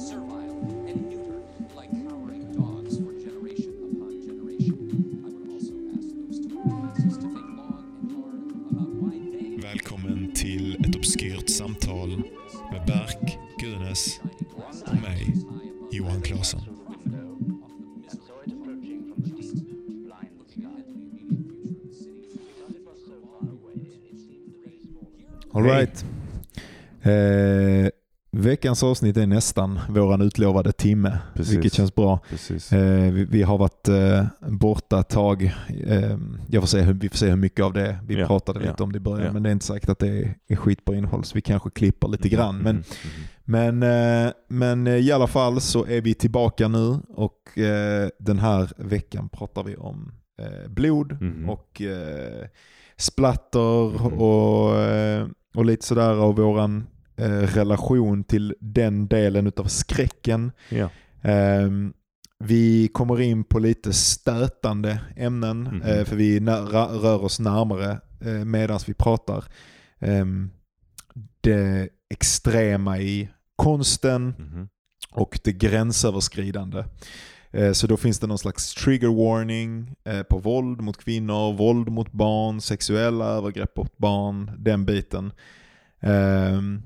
servile and neuter, like cowering dogs for generation upon generation. I would also ask those two audiences to think long and hard about why they Välkommen till ett obskyrt samtal med Berk, Gunes och mig, Johan Claesson. Alright. Eh, veckans avsnitt är nästan våran utlovade timme, Precis. vilket känns bra. Precis. Eh, vi, vi har varit eh, borta ett tag. Eh, jag får se, hur- vi får se hur mycket av det vi Ja, pratade ja, lite om det i början, ja. men det är inte säkert att det är, är skitbra innehåll, så vi kanske klipper lite grann. Men, Mhm, men, eh, men eh, i alla fall så är vi tillbaka nu och den här veckan pratar vi om blod Mhm. och splatter Mhm. och, och lite sådär av våran relation till den delen utav skräcken. Ja. Ehm, vi kommer in på lite stötande ämnen eh, för vi rör oss närmare eh, medan vi pratar. Ehm, det extrema i konsten Mhm. och det gränsöverskridande. Eh, Så då finns det någon slags trigger warning eh, på våld mot kvinnor, våld mot barn, sexuella övergrepp mot barn, den biten. Ehm,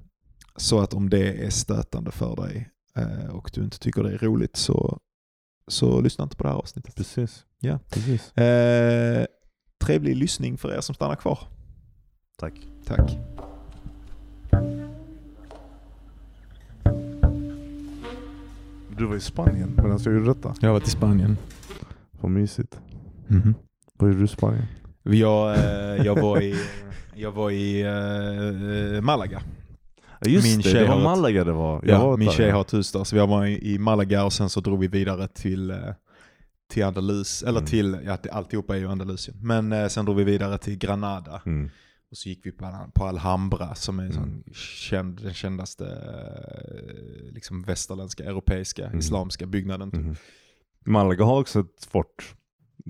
Så att om det är stötande för dig eh, och du inte tycker det är roligt så, så lyssna inte på det här avsnittet. Precis. Ja. Precis. Eh, Trevlig lyssning för er som stannar kvar. Tack. Tack. Du var i Spanien medan jag gjorde detta. Jag har varit i Spanien. Vad mysigt. Mhm. Vad gjorde du i Spanien? Jag, eh, jag var i, jag var i eh, Malaga. Just Min det, tjej det var Malaga det var. Jag Ja, var min där, tjej har ett hus där, så vi var i Malaga och sen så drog vi vidare till, eh, till Andalus, eller Mm. till, ja alltihopa är ju Andalusien. Men eh, sen drog vi vidare till Granada Mm. och så gick vi på, på Alhambra som är Mm. känd, den kändaste eh, liksom västerländska, europeiska, Mm. islamska byggnaden. Typ. Mhm. Malaga har också ett fort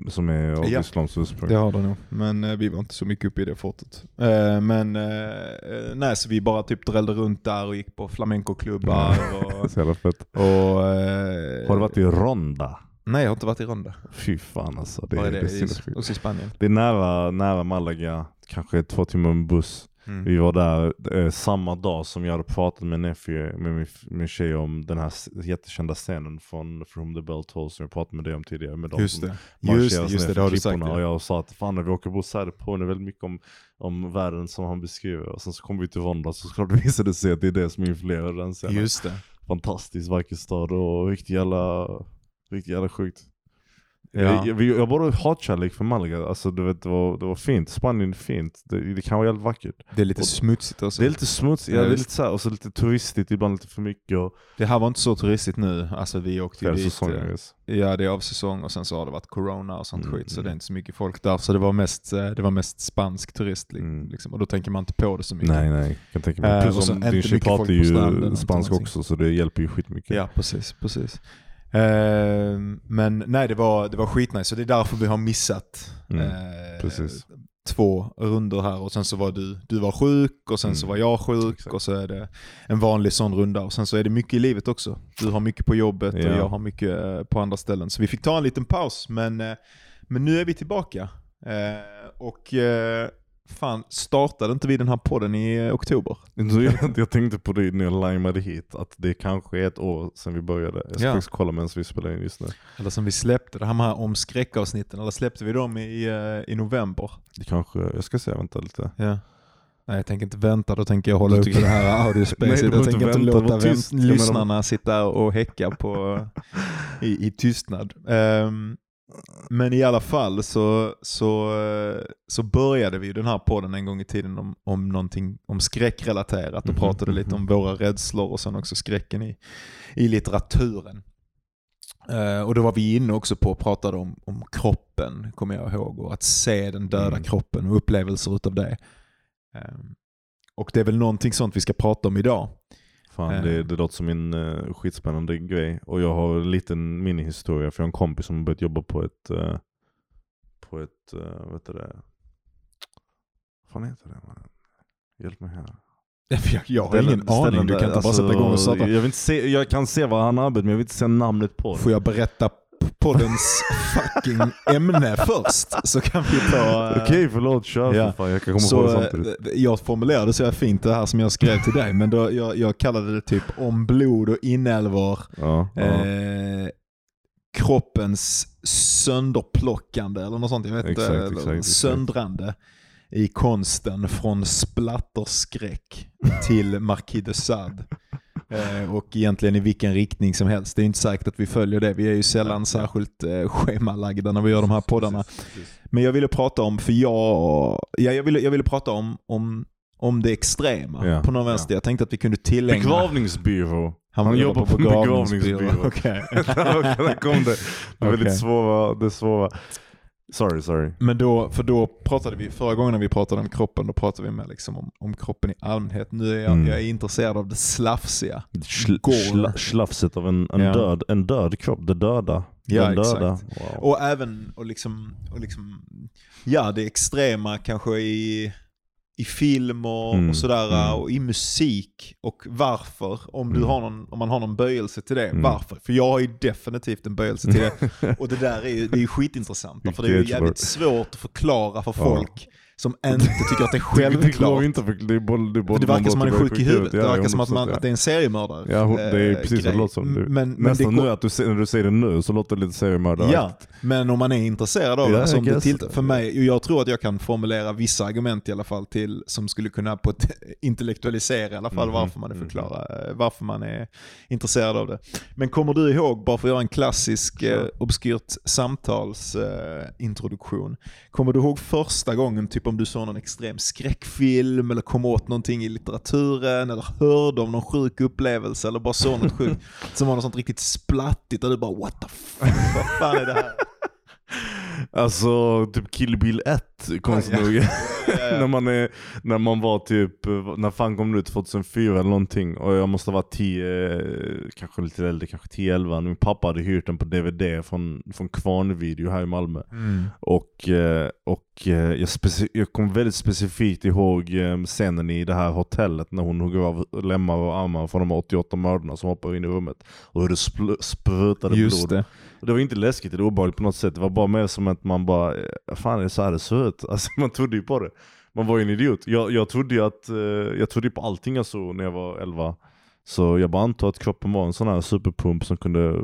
som är av Ja. islams ursprung. Det har det nog, men eh, vi var inte så mycket uppe i det fortet. Eh, men eh, eh, nej, så vi bara typ drällde runt där och gick på flamencoklubbar och, Så jävla fett. och eh, Har du varit i Ronda? Nej, jag har inte varit i Ronda. Fy fan alltså. Det, är, är det, det? är I- i Spanien? Det är nära, nära Malaga, kanske två timmar med buss. Mm. Vi var där eh, samma dag som jag hade pratat med Nephew, med min, min tjej om den här jättekända scenen från From the Bell Tolls som jag pratade med dig om tidigare. Med Just det, just det, just det, det har du sagt. klipporna. Och Ja. jag sa att fan när vi åker buss här det påminner väldigt mycket om, om världen som han beskriver. Och sen så kom vi till Ronda så såklart visade det sig att det är det som influerar den scenen. Just det. Fantastiskt vacker stad och riktigt jävla, riktigt jävla sjukt. Ja. Jag, jag, jag bara hatkärlek för Malaga, alltså du vet det var, det var fint, Spanien är fint, det, det kan vara jävligt vackert. Det är lite Och- smutsigt också. Det är lite smutsigt, Ja, det är lite så här, och så lite turistigt, ibland lite för mycket och Det här var inte så turistigt nu. Alltså vi åkte ju dit. säsong. eh. Ja, det är av säsong och sen så har det varit corona och sånt Mm, skit. Så mm. det är inte så mycket folk där. Så det var mest, eh, det var mest spansk turist. Mm. Liksom. Och då tänker man inte på det så mycket. Nej nej, jag kan tänka mig. Eh, och Plus så om din på stranden, ju spansk också så det hjälper ju skitmycket. Ja, precis. precis. Eh, men nej, det var, det var skitnice. Så det är därför vi har missat Mm, eh, två runder här. Och sen så var du, du var sjuk och sen så Mm, var jag sjuk. exakt. Och så är det en vanlig sån runda. Och sen så är det mycket i livet också. Du har mycket på jobbet och Ja. jag har mycket eh, på andra ställen. Så vi fick ta en liten paus. Men, eh, men nu är vi tillbaka. Eh, och fan, startade inte vi den här podden i oktober? Jag, tänkte på det när jag limade hit, att det kanske är ett år sedan vi började. Jag ska Ja. faktiskt kolla medan vi spelar in just nu. Eller som vi släppte, det här om skräckavsnitten, eller släppte vi dem i, eh, i november? Det kanske, jag ska se, vänta lite. Ja. Nej jag tänker inte vänta, då tänker jag hålla Du upp tycker- det här audiospacet. jag tänker inte inte vänta, låta tyst. lyssnarna sitta och häcka på, i, i tystnad. Ehm, men i alla fall så, så, så började vi den här podden en gång i tiden om, om någonting om skräckrelaterat och Mhm, pratade lite om våra rädslor och sen också skräcken i, i litteraturen. Eh, och då var vi inne också på och pratade om, om kroppen, kommer jag ihåg, och att se den döda Mm. kroppen och upplevelser utav det. Ehm, och det är väl någonting sånt vi ska prata om idag. Fan, Eh. det, det låter som en uh, skitspännande grej. Och jag har en liten minihistoria, för jag har en kompis som har börjat jobba på ett, eh, på ett, uh, vad heter det? Vad fan heter det? Man? Hjälp mig här. Jag, jag har ingen aning, du kan inte bara alltså, sätta igång och starta. Jag, se, jag kan se vad han arbetar men jag vill inte se namnet på det. Får jag berätta poddens fucking ämne först? Så kan vi ta... eh, Okej, förlåt. Kör Ja. för fan. Jag kan komma Så på det samtidigt. eh, jag formulerade så här fint det här som jag skrev till dig, men då, jag, jag kallade det typ om blod och inälvor, Ja, ja. eh, kroppens sönderplockande eller något sånt, jag vet inte, eller exakt, söndrande i konsten från splatterskräck till Marquis de Sade. Eh, och egentligen i vilken riktning som helst. Det är inte säkert att vi följer det. Vi är ju sällan särskilt eh, schemalagda när vi gör de här poddarna. Men jag ville prata om, för jag, ja, jag, ville, jag ville prata om, om, om det extrema Ja, på någon vänster. Jag tänkte att vi kunde tillägna... Begravningsbyrå. Han, Han jobbar på begravningsbyrå. begravningsbyrå. Okej. Där kom det. Det är väldigt Okej. svåra, det svåra. Sorry, sorry. Men då, för då pratade vi, förra gången när vi pratade om kroppen, då pratade vi med liksom om, om kroppen i allmänhet. Nu är jag, Mm. jag är intresserad av det slafsiga. Sl- slafset av en, en, Ja. död, en död kropp. Det döda. Ja, Den döda. exakt. Wow. Och även, och liksom, och liksom, ja det extrema kanske i, i film och, Mm, och sådär mm. och i musik. Och varför, om, du Mm. har någon, om man har någon böjelse till det, Mm. varför? För jag har ju definitivt en böjelse till det. Och det där är ju, det är ju skitintressant. För det är ju jävligt svårt att förklara för Ja. Som inte tycker att det är Det självklart. inte för det är både, det är både Det verkar som man är sjuk i huvudet. Det Ja, verkar som att, man, 100%, att det är en seriemördare. Ja, det är eh, precis vad det grej. låter som. Du, Men, men det nu att du, när du säger det nu så låter det lite seriemördare. Ja, men om man är intresserad av Ja, det, alltså I om det tilltar, för mig, jag tror att jag kan formulera vissa argument i alla fall till, som skulle kunna på ett intellektualisera i alla fall Mhm, varför man är mhm. förklara, eh, varför man är intresserad av det. Men kommer du ihåg, bara för att göra en klassisk eh, obskyrt samtalsintroduktion, eh, kommer du ihåg första gången typ om du såg någon extrem skräckfilm eller kom åt någonting i litteraturen eller hörde om någon sjuk upplevelse eller bara såg något sjukt som var något sånt riktigt splattigt och du bara what the fuck, vad fan är det här? Alltså typ Kill Bill 1, konstigt Ja. nog. ja. när, man är, när man var typ, när fan kom det ut? 2004 eller någonting. Och jag måste vara 10, eh, kanske lite äldre, kanske 10-11. Min pappa hade hyrt den på DVD från, från Kvarnvideo här i Malmö. Mm. Och, eh, och jag, speci- jag kom väldigt specifikt ihåg eh, scenen i det här hotellet när hon hugger av lemmar och armar från de 88 mördarna som hoppar in i rummet. Och hur det spl- sprutade Just blod. det. Och det var inte läskigt eller obehagligt på något sätt. Det var bara mer som att man bara, eh, fan är det så här det ser ut? Alltså man trodde ju på det. Man var ju en idiot. Jag, jag trodde ju att, eh, jag trodde på allting jag såg när jag var 11. Så jag bara antar att kroppen var en sån här superpump som kunde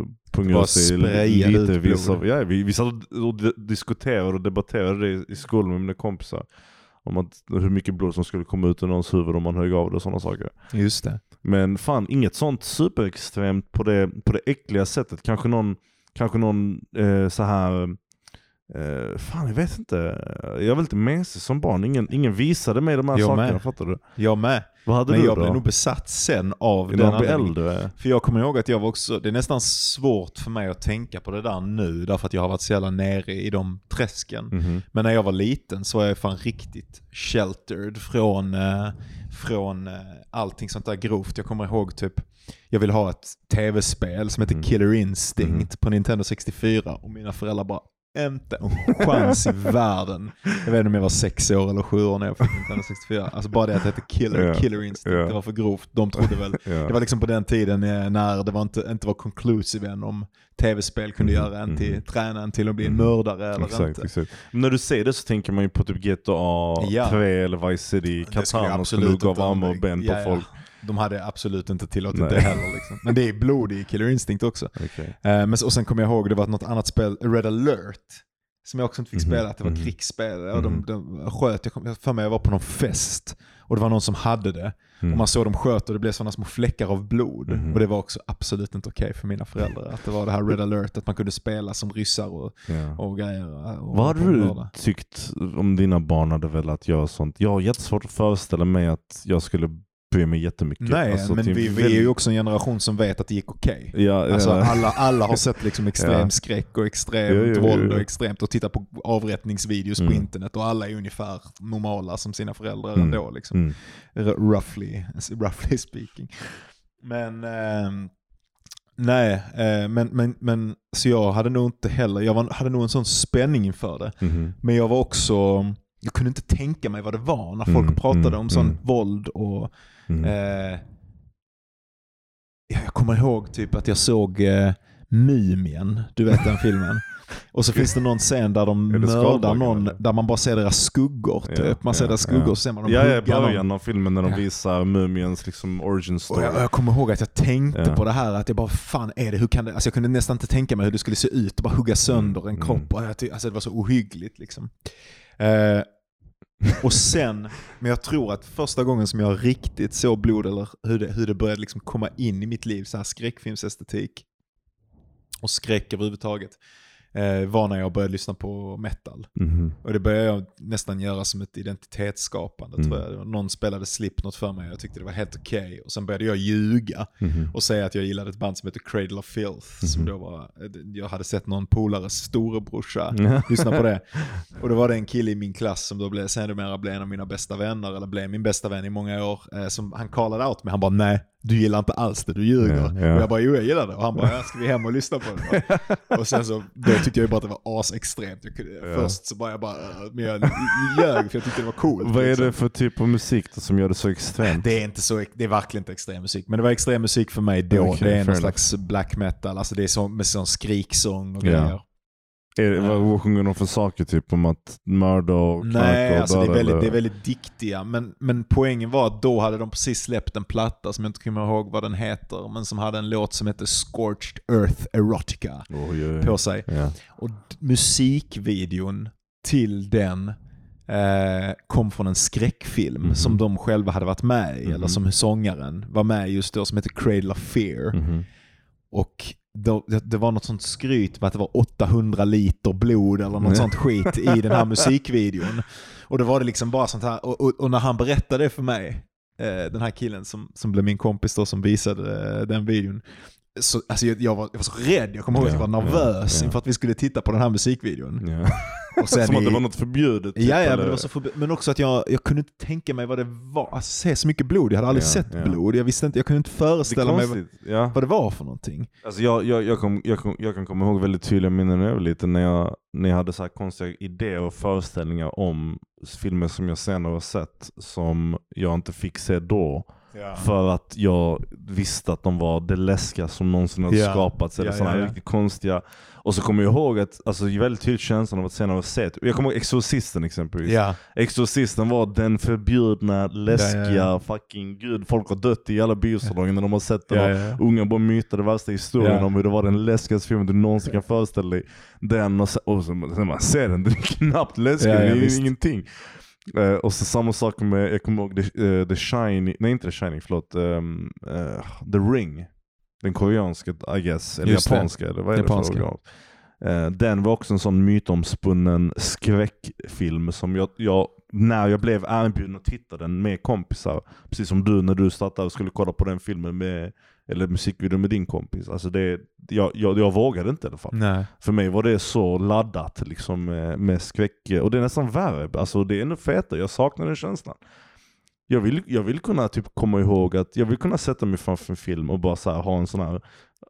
sig sprayade ut lite. vis blod. av- Ja, vi, vi satt och- och di- diskuterade och debatterade det i skolan med mina kompisar. Om att, hur mycket blod som skulle komma ut ur någons huvud om man högg av det och sådana saker. Just det. Men fan, inget sånt superextremt på det, på det äckliga sättet. Kanske någon, kanske någon eh, så här eh, fan jag vet inte. Jag var lite mesig som barn. Ingen, ingen visade mig de här Jag sakerna, med. fattar du? Jag med. Vad hade Men du jag då? blev nog besatt sen av När den blir äldre? För jag kommer ihåg att jag var också, det är nästan svårt för mig att tänka på det där nu, därför att jag har varit så jävla nere i de träsken. Mhm. Men när jag var liten så var jag fan riktigt sheltered från, eh, från eh, allting sånt där grovt. Jag kommer ihåg typ, jag ville ha ett tv-spel som heter Mhm. Killer Instinct Mhm. på Nintendo 64 och mina föräldrar bara inte en chans i världen. Jag vet inte om jag var sex år eller sju år när jag fick Nintendo 64. Alltså bara det att det hette Killer, Ja, Killer Instinct, ja. det var för grovt. De trodde väl Ja. det var liksom på den tiden eh, när det var inte, inte var conclusive än om tv-spel kunde Mhm, göra en till, mhm. träna en till att bli en Mhm. mördare eller Exakt, inte. exakt. Men när du säger det så tänker man ju på typ GTA Ja. 3 eller Vice City, Catan och skulle hugga av armar och ben ja, på ja. folk. De hade absolut inte tillåtit Nej. det heller. Liksom. Men det är blod i Killer Instinct också. Okej. Eh, men, och sen kommer jag ihåg, det var något annat spel, Red alert. Som jag också inte fick Mhm, spela, att det var mhm. krigsspel. Ja, de, Mhm. de sköt, jag kom för mig jag var på någon fest. Och det var någon som hade det. Mm. Och man såg dem sköt och det blev sådana små fläckar av blod. Mhm. Och det var också absolut inte okej för mina föräldrar. Att det var det här Red alert, att man kunde spela som ryssar och, Ja. och grejer. Och, Vad hade du tyckt om dina barn hade velat göra sånt? Jag har jättesvårt att föreställa mig att jag skulle bry mig jättemycket. Nej, Alltså, men vi, vi är ju också en generation som vet att det gick okej. Ja, Alltså, ja. alla, alla har sett liksom extrem Ja. skräck och extremt jo, våld och extremt och tittat på avrättningsvideos på Mm. internet och alla är ungefär normala som sina föräldrar Mm. ändå. Liksom. Mm. Roughly, roughly speaking. Men ehm, nej, eh, men, men, men så jag hade nog inte heller, jag var, hade nog en sån spänning inför det. Mhm. Men jag var också, jag kunde inte tänka mig vad det var när folk Mm, pratade mm, om sån mm. våld och Mm. Eh, ja, jag kommer ihåg typ att jag såg eh, Mumien, du vet den filmen. Och så finns det någon scen där de mördar någon, eller? där man bara ser deras skuggor. Typ. Ja, man ser ja, deras skuggor ja. och så ser man dem Ja, i någon. början av filmen när de visar Mumiens liksom origin Och story. jag, jag kommer ihåg att jag tänkte på det här, att jag bara fan är det, hur kan det, alltså jag kunde nästan inte tänka mig hur det skulle se ut, att bara hugga sönder en Mm, kropp. Ty- alltså det var så ohyggligt liksom. Eh, och sen, men jag tror att första gången som jag riktigt såg blod, eller hur det, hur det började liksom komma in i mitt liv, så här skräckfilmsestetik och skräck överhuvudtaget, eh, var när jag började lyssna på metal. Mhm. Och det började jag nästan göra som ett identitetsskapande Mm. tror jag. Någon spelade Slipknot för mig och jag tyckte det var helt okej. Och sen började jag ljuga Mhm. och säga att jag gillade ett band som heter Cradle of Filth. Som Mhm. då var, jag hade sett någon polares storebrorsa lyssna på det. Och då var det en kille i min klass som då blev, sedermera blev en av mina bästa vänner, eller blev min bästa vän i många år. Eh, som han callade out mig, han bara nej, du gillar inte alls det, du ljuger. Ja, ja. Och jag bara jo jag gillar det. Och han bara ja, ska vi hem och lyssna på det? Och sen så, då tyckte jag ju bara att det var asextremt. Jag kunde, Ja. Först så bara jag bara, äh, men jag ljög för jag tyckte det var coolt. Vad är liksom. det för typ av musik då som gör det så extremt? Det är inte så, det är verkligen inte extrem musik. Men det var extrem musik för mig då. Okej, det är någon slags black metal, alltså det är så, med sån skriksång och grejer. Är det, vad, sjunger de för saker? Typ om att mörda och knarka Nej, och alltså det är, döda, väldigt, eller? det är väldigt diktiga. Men, men poängen var att då hade de precis släppt en platta som jag inte kommer ihåg vad den heter, men som hade en låt som heter Scorched Earth Erotica oj. på sig. Ja. Och musikvideon till den eh, kom från en skräckfilm Mhm. som de själva hade varit med i, eller Mhm. som sångaren var med i just då, som heter Cradle of Fear. Mhm. Och då, det, var något sånt skryt med att det var 800 liter blod eller något sånt skit i den här musikvideon. Och då var det liksom bara sånt här, och, och, och när han berättade det för mig, eh, den här killen som, som blev min kompis då som visade eh, den videon, så, alltså jag, jag, var, jag var så rädd, jag kommer ihåg att jag Ja, var nervös ja, ja. inför att vi skulle titta på den här musikvideon. Ja. Och sen Som att det var något förbjudet. typ, Ja, ja eller? men, det var så förbi- men också att jag, jag kunde inte tänka mig vad det var, alltså, se så mycket blod, jag hade aldrig Ja, sett ja. blod, jag visste inte, jag kunde inte föreställa mig vad. Ja. vad det var för någonting. Alltså jag, jag, jag, kom, jag, kom, jag kan komma ihåg väldigt tydliga minnen när jag var liten när jag, när jag hade så här konstiga idéer och föreställningar om filmer som jag senare har sett som jag inte fick se då. För att jag visste att de var det läskigaste som någonsin hade Ja. skapats. Eller Ja, sådana ja. riktigt konstiga. Och så kommer jag ihåg att, alltså väldigt tydligt känslan av att senare ha sett. Jag kommer ihåg Exorcisten exempelvis. Ja. Exorcisten var den förbjudna, läskiga, Ja, ja, fucking gud. Folk har dött i alla biosalonger när de har sett den. Och. Unga bara mytade värsta historien om hur det var den läskigaste filmen du någonsin kan föreställa dig. Den och, sen, och så, sen man ser den, den är knappt läskig, Ja, det är ju visst. ingenting. Eh, och så samma sak med, jag kommer ihåg The, eh, The Shining, nej inte The Shining, förlåt. ehm, eh, The Ring. Den koreanska, I guess. Eller Just det. japanska, eller vad är Japanska. det för original? Eh, den var också en sån mytomspunnen skräckfilm som jag, jag, när jag blev erbjuden att titta den med kompisar, precis som du när du startade och skulle kolla på den filmen med, eller musikvideon med din kompis. Alltså det, jag, jag, jag vågade inte i alla fall. Nej. För mig var det så laddat liksom med, med skräck, och det är nästan värre. Alltså det är ännu fetare, jag saknar den känslan. Jag vill, jag vill kunna typ komma ihåg att jag vill kunna sätta mig framför en film och bara så här, ha en sån här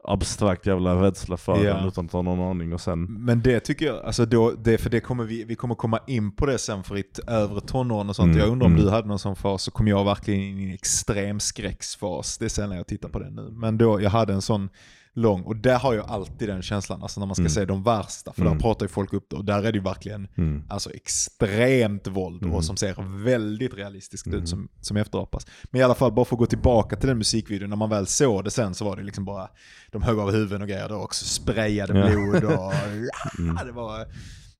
abstrakt jävla rädsla för Ja. den utan att ha någon aning och sen... Men det tycker jag, alltså då, det, för det kommer vi, vi kommer komma in på det sen för i ett övre tonåren och sånt. Mm, jag undrar om mm. du hade någon sån fas, så kom jag verkligen in i en extrem skräcksfas. Det är sen när jag tittar på det nu. Men då, jag hade en sån lång, och där har jag alltid den känslan, alltså när man ska Mm. säga de värsta, för Mm. där pratar ju folk upp det, och där är det ju verkligen Mm. alltså extremt våld Mm. och som ser väldigt realistiskt Mm. ut som, som efterapas. Men i alla fall, bara för att gå tillbaka till den musikvideon, när man väl såg det sen så var det liksom bara, de högg av huvuden och grejer, var också sprayade Ja. blod och Mm. det, var,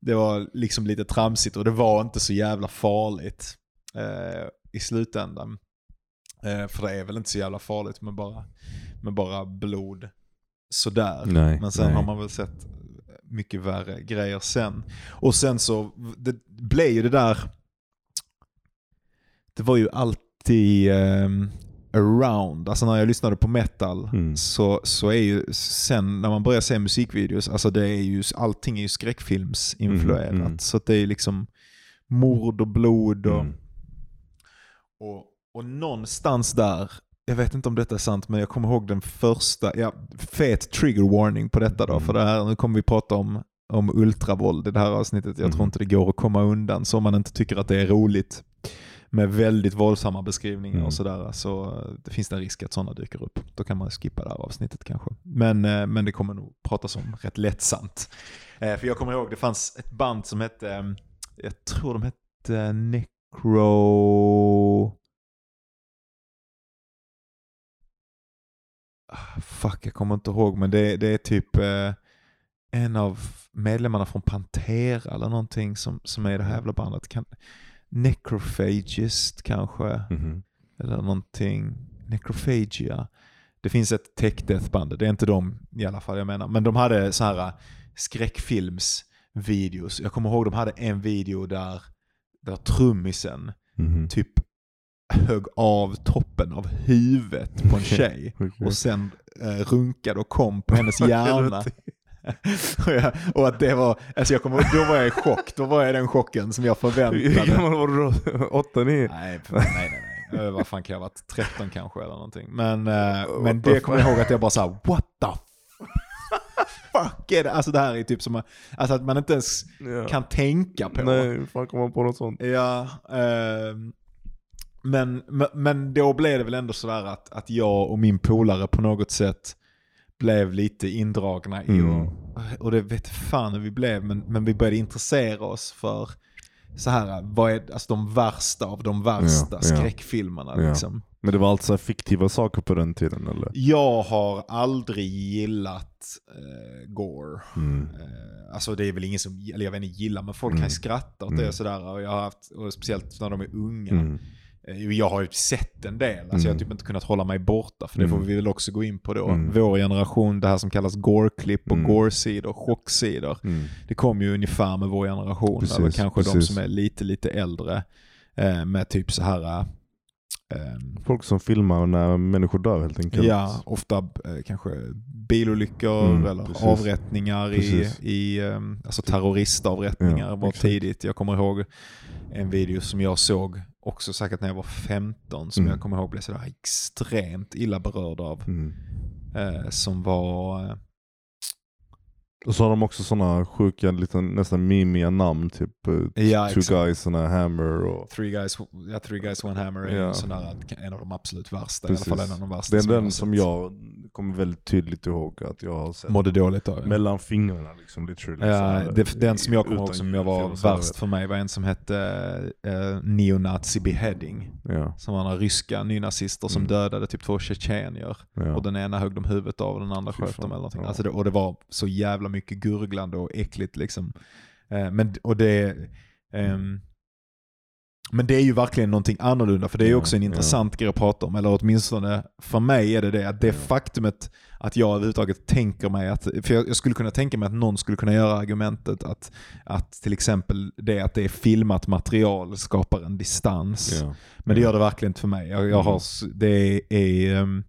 det var liksom lite tramsigt och det var inte så jävla farligt eh, i slutändan. Eh, för det är väl inte så jävla farligt med bara, med bara blod sådär. Nej, Men sen nej. har man väl sett mycket värre grejer sen. Och sen så, det blev ju det där, det var ju alltid ehm, around, alltså när jag lyssnade på metal Mm. så, så är ju sen när man börjar se musikvideos, alltså det är ju, allting är ju skräckfilmsinfluerat. Mm, mm. Så det är liksom mord och blod och, Mm. och, och någonstans där, jag vet inte om detta är sant, men jag kommer ihåg den första, ja, fet trigger warning på detta då, Mm. för det här, nu kommer vi prata om, om ultravåld i det här avsnittet. Jag tror Mm. inte det går att komma undan så om man inte tycker att det är roligt. med väldigt våldsamma beskrivningar Mm. och sådär. Så eh, det finns det en risk att sådana dyker upp. Då kan man skippa det här avsnittet kanske. Men, eh, men det kommer nog pratas om rätt lättsamt. Eh, För jag kommer ihåg, det fanns ett band som hette, jag tror de hette Necro... Fuck, jag kommer inte ihåg, men det, det är typ eh, en av medlemmarna från Pantera eller någonting som, som är i det här jävla bandet. Kan, Necrophagist kanske, Mhm. eller någonting. Necrophagia. Det finns ett tech death band, det är inte de i alla fall jag menar. Men de hade så här skräckfilmsvideos. Jag kommer ihåg de hade en video där, där trummisen Mhm. typ högg av toppen av huvudet på en tjej och sen eh, runkade och kom på hennes hjärna. och, jag, och att det var, alltså jag ihåg- då var jag i chock, då var jag den chocken som jag Hur förväntade. gammal var du då? Åtta, nio? Nej, nej, nej. nej. Eh, Vad fan kan jag ha varit? 13 kanske eller någonting. Men, eh, men det kommer jag ihåg att jag bara sa what the fuck är det? Alltså det här är typ som, alltså att man inte ens Ja. kan tänka på. Nej, hur fan kommer man på något sånt? Ja, ehm, men, men, då blev det väl ändå sådär att, att jag och min polare på något sätt blev lite indragna i Mm. och, och det vet fan hur vi blev, men, men vi började intressera oss för så här, vad är alltså de värsta av de värsta Ja, skräckfilmerna. Ja. Liksom. Men det var alltså fiktiva saker på den tiden eller? Jag har aldrig gillat eh, gore. Mm. Eh, alltså det är väl ingen som, eller jag vet inte gillar, men folk Mm. kan skratta åt det Mm. och sådär. Och jag har haft, och speciellt när de är unga. Mm. Eh, Jag har ju sett en del, alltså jag har Mm. typ inte kunnat hålla mig borta, för det får Mm. vi väl också gå in på då. Mm. Vår generation, det här som kallas gore-klipp och Mm. gore-sidor, chocksidor. Mm. Det kom ju ungefär med vår generation, Precis, eller kanske de precis. som är lite, lite äldre. Eh, med typ så här eh, ehm, Folk som filmar när människor dör helt enkelt. Ja, ofta eh, kanske bilolyckor Mm, eller precis. avrättningar i, Precis. i um, alltså terroristavrättningar Ja, var exakt. tidigt. Jag kommer ihåg en video som jag såg också säkert när jag var 15 som Mm. jag kommer ihåg blev sådär extremt illa berörd av. Mm. Eh, som var, eh, Och så har de också sådana sjuka, lite, nästan mimiga namn. Typ eh, Ja, Two exakt. Guys and a Hammer. Och, Three Guys, ja, Three Guys One Hammer är Ja. en, av de absolut värsta, Precis. i alla fall en av de värsta det är har den som jag kommer väldigt tydligt ihåg att jag har sett. mådde dåligt av. Mellan fingrarna liksom literally. Ja, det, den som jag kommer ihåg som jag var värst för mig var en som hette eh, Neonazi Beheading. Ja, Som var några ryska nynazister som Mm. dödade typ två tjetjenier. ja. Och den ena högg de huvudet av och den andra Fy sköt dem eller någonting. Alltså det, och det var så jävla mycket gurglande och äckligt liksom. Eh, men, och det, ehm, men det är ju verkligen någonting annorlunda för det är ju också en intressant grej att prata om. Eller åtminstone för mig är det det. Att det faktumet att jag överhuvudtaget tänker mig att, för jag, skulle kunna tänka mig att någon skulle kunna göra argumentet att, att till exempel det att det är filmat material skapar en distans. Ja. Men det gör det verkligen inte för mig. Jag, jag har, Mm. det, är, ehm,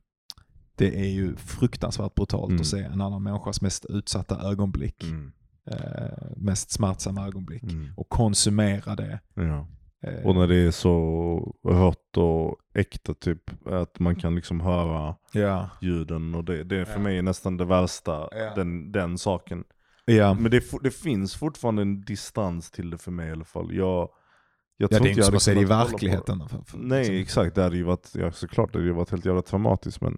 det är ju fruktansvärt brutalt Mm. att se en annan människas mest utsatta ögonblick. Mm. Eh, mest smärtsamma ögonblick. Mm. Och konsumera det. Ja. Eh, Och när det är så rått och äkta typ, att man kan liksom höra ja. ljuden och det, det är för Ja. mig nästan det värsta, den, den saken. Men det, det finns fortfarande en distans till det för mig i alla fall. Jag, jag ja, tror det är inte som hade att se det i verkligheten. För, för, Nej liksom. exakt, det hade ju varit, ja, såklart det hade ju varit helt jävla traumatiskt men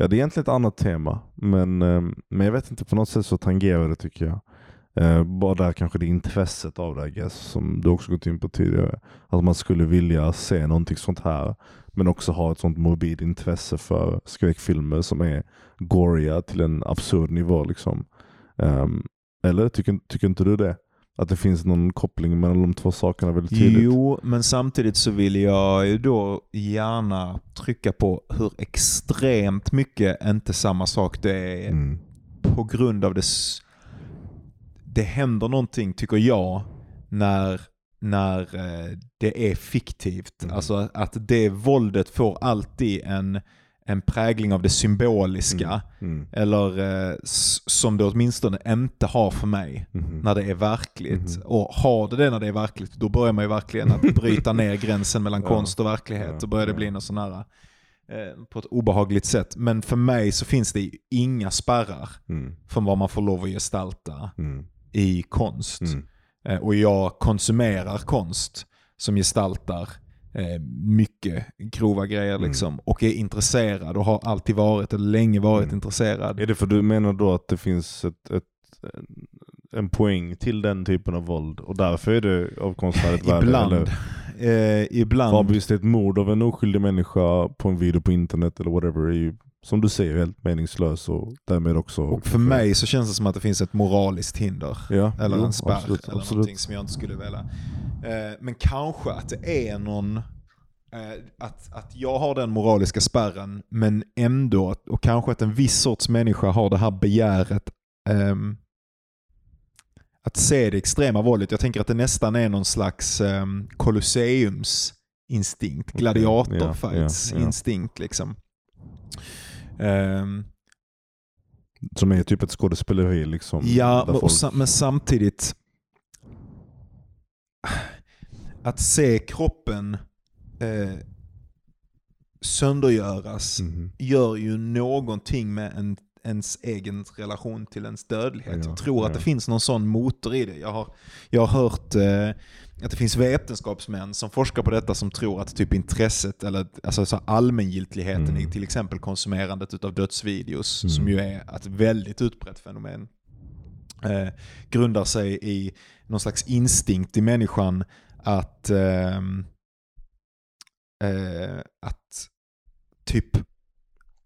Ja det är egentligen ett annat tema, men, eh, men jag vet inte, på något sätt så tangerar det tycker jag. Eh, bara där kanske det intresset av det guess, som du också gått in på tidigare. Att man skulle vilja se någonting sånt här, men också ha ett sånt morbid intresse för skräckfilmer som är goriga till en absurd nivå. Liksom. Ehm, eller tycker, tycker inte du det? Att det finns någon koppling mellan de två sakerna väldigt tydligt? Jo, men samtidigt så vill jag ju då gärna trycka på hur extremt mycket inte samma sak det är Mm. på grund av det. Det händer någonting, tycker jag, när, när eh, det är fiktivt. Mm. Alltså att det våldet får alltid en, en prägling av det symboliska. Mm. Eller eh, som det åtminstone inte har för mig Mhm. när det är verkligt. Mhm. Och har det det när det är verkligt, då börjar man ju verkligen att bryta ner gränsen mellan Ja. konst och verklighet. Ja, Då börjar det bli något sån här, eh, på ett obehagligt sätt. Men för mig så finns det inga spärrar Mm. för vad man får lov att gestalta Mm. i konst. Mm. Eh, och jag konsumerar konst som gestaltar eh, mycket grova grejer Mm. liksom. Och är intresserad och har alltid varit, eller länge varit Mm. intresserad. Är det för du menar då att det finns ett, ett, en poäng till den typen av våld och därför är det av konstnärligt värde? Ibland. Eh, ibland. För visst ett mord av en oskyldig människa på en video på internet eller whatever är ju som du säger helt meningslös och därmed också... Och för mig så känns det som att det finns ett moraliskt hinder. ja, Eller jo, en spärr absolut, eller absolut. någonting som jag inte skulle vilja. Eh, men kanske att det är någon, eh, att, att jag har den moraliska spärren men ändå, och kanske att en viss sorts människa har det här begäret ehm, att se det extrema våldet. Jag tänker att det nästan är någon slags um, kolosseumsinstinkt, Okej, gladiatorfights ja, ja, ja. instinkt liksom. Ehm, Som är typ ett skådespeleri liksom. Ja, men, folk- sa- men samtidigt att se kroppen eh, söndergöras Mhm. gör ju någonting med en, ens egen relation till ens dödlighet. Ja, jag tror att ja. det finns någon sån motor i det. Jag har, jag har hört eh, att det finns vetenskapsmän som forskar på detta som tror att typ intresset, eller alltså så allmängiltigheten Mm. i till exempel konsumerandet av dödsvideos, Mm. som ju är ett väldigt utbrett fenomen, eh, grundar sig i någon slags instinkt i människan att, ehm, eh, att typ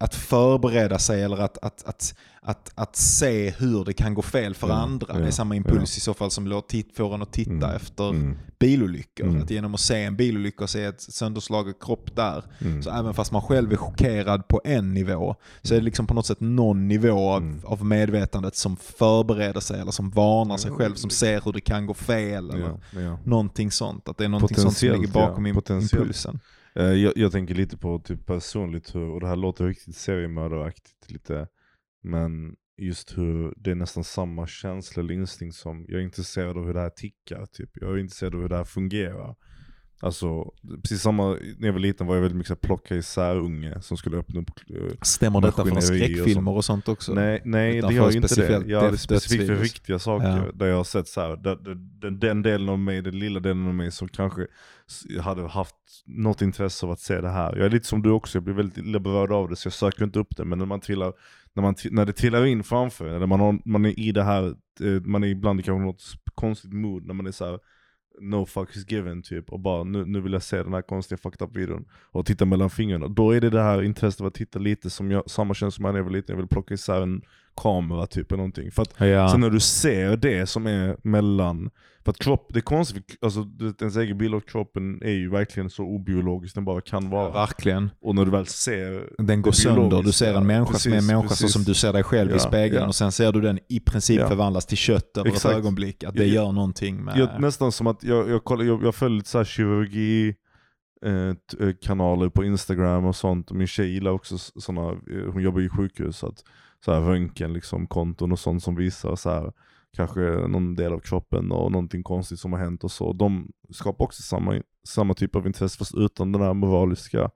att förbereda sig eller att, att, att, att, att se hur det kan gå fel för andra. Det är samma impuls i så fall som får en att titta Mm, efter Mm, bilolyckor. Mm. Att genom att se en bilolycka och se ett sönderslagen kropp där, så även fast man själv är chockerad på en nivå, så är det liksom på något sätt någon nivå av, av medvetandet som förbereder sig eller som varnar sig själv, som ser hur det kan gå fel. Eller Ja, ja. Någonting sånt. Att det är någonting sånt som ligger bakom ja. impulsen. Eh, jag, jag tänker lite på typ personligt hur, och det här låter riktigt seriemördaraktigt lite, men just hur det är nästan samma känsla eller instinkt som, jag är intresserad av hur det här tickar, typ. jag är intresserad av hur det här fungerar. Alltså, precis samma, när jag var liten var jag väldigt mycket så här plocka isär unge som skulle öppna upp eh, Stämmer detta för Maskineri och skräckfilmer och sånt också? Nej, nej Utan det gör ju inte det. Jag hade döds- specifikt för riktiga saker. Ja. Där jag har sett så här, där, den, den delen av mig, den lilla delen av mig som kanske hade haft något intresse av att se det här. Jag är lite som du också, jag blir väldigt illa berörd av det så jag söker inte upp det. Men när, man trillar, när, man, när det trillar in framför eller man, har, man är i det här, eh, man är ibland i kanske något konstigt mood när man är så här. No fuck is given typ och bara nu, nu vill jag se den här konstiga fucked up videon och titta mellan fingrarna. Då är det det här intresset av att titta lite som jag, samma känsla som jag när jag var liten, jag vill plocka isär en kamera typ eller någonting. För att Ja. sen när du ser det som är mellan, för att kropp, det är konstigt, alltså ens egen bild av kroppen är ju verkligen så obiologisk den bara kan vara. Verkligen. Och när du väl ser Den går sönder. Du ser en människa som är en precis, människa så precis. som du ser dig själv Ja, i spegeln ja. och sen ser du den i princip Ja. förvandlas till kött över Exakt. ett ögonblick. Att det Jag- gör någonting med... Jag, nästan som att jag, jag, kollar, jag, jag följer lite kirurgi eh, eh, kanaler på Instagram och sånt. Min tjej gillar också sådana, eh, hon jobbar i sjukhus, så att så här röntgen liksom, konton och sånt som visar så här, kanske någon del av kroppen och någonting konstigt som har hänt och så. De skapar också samma, samma typ av intresse fast utan den här moraliska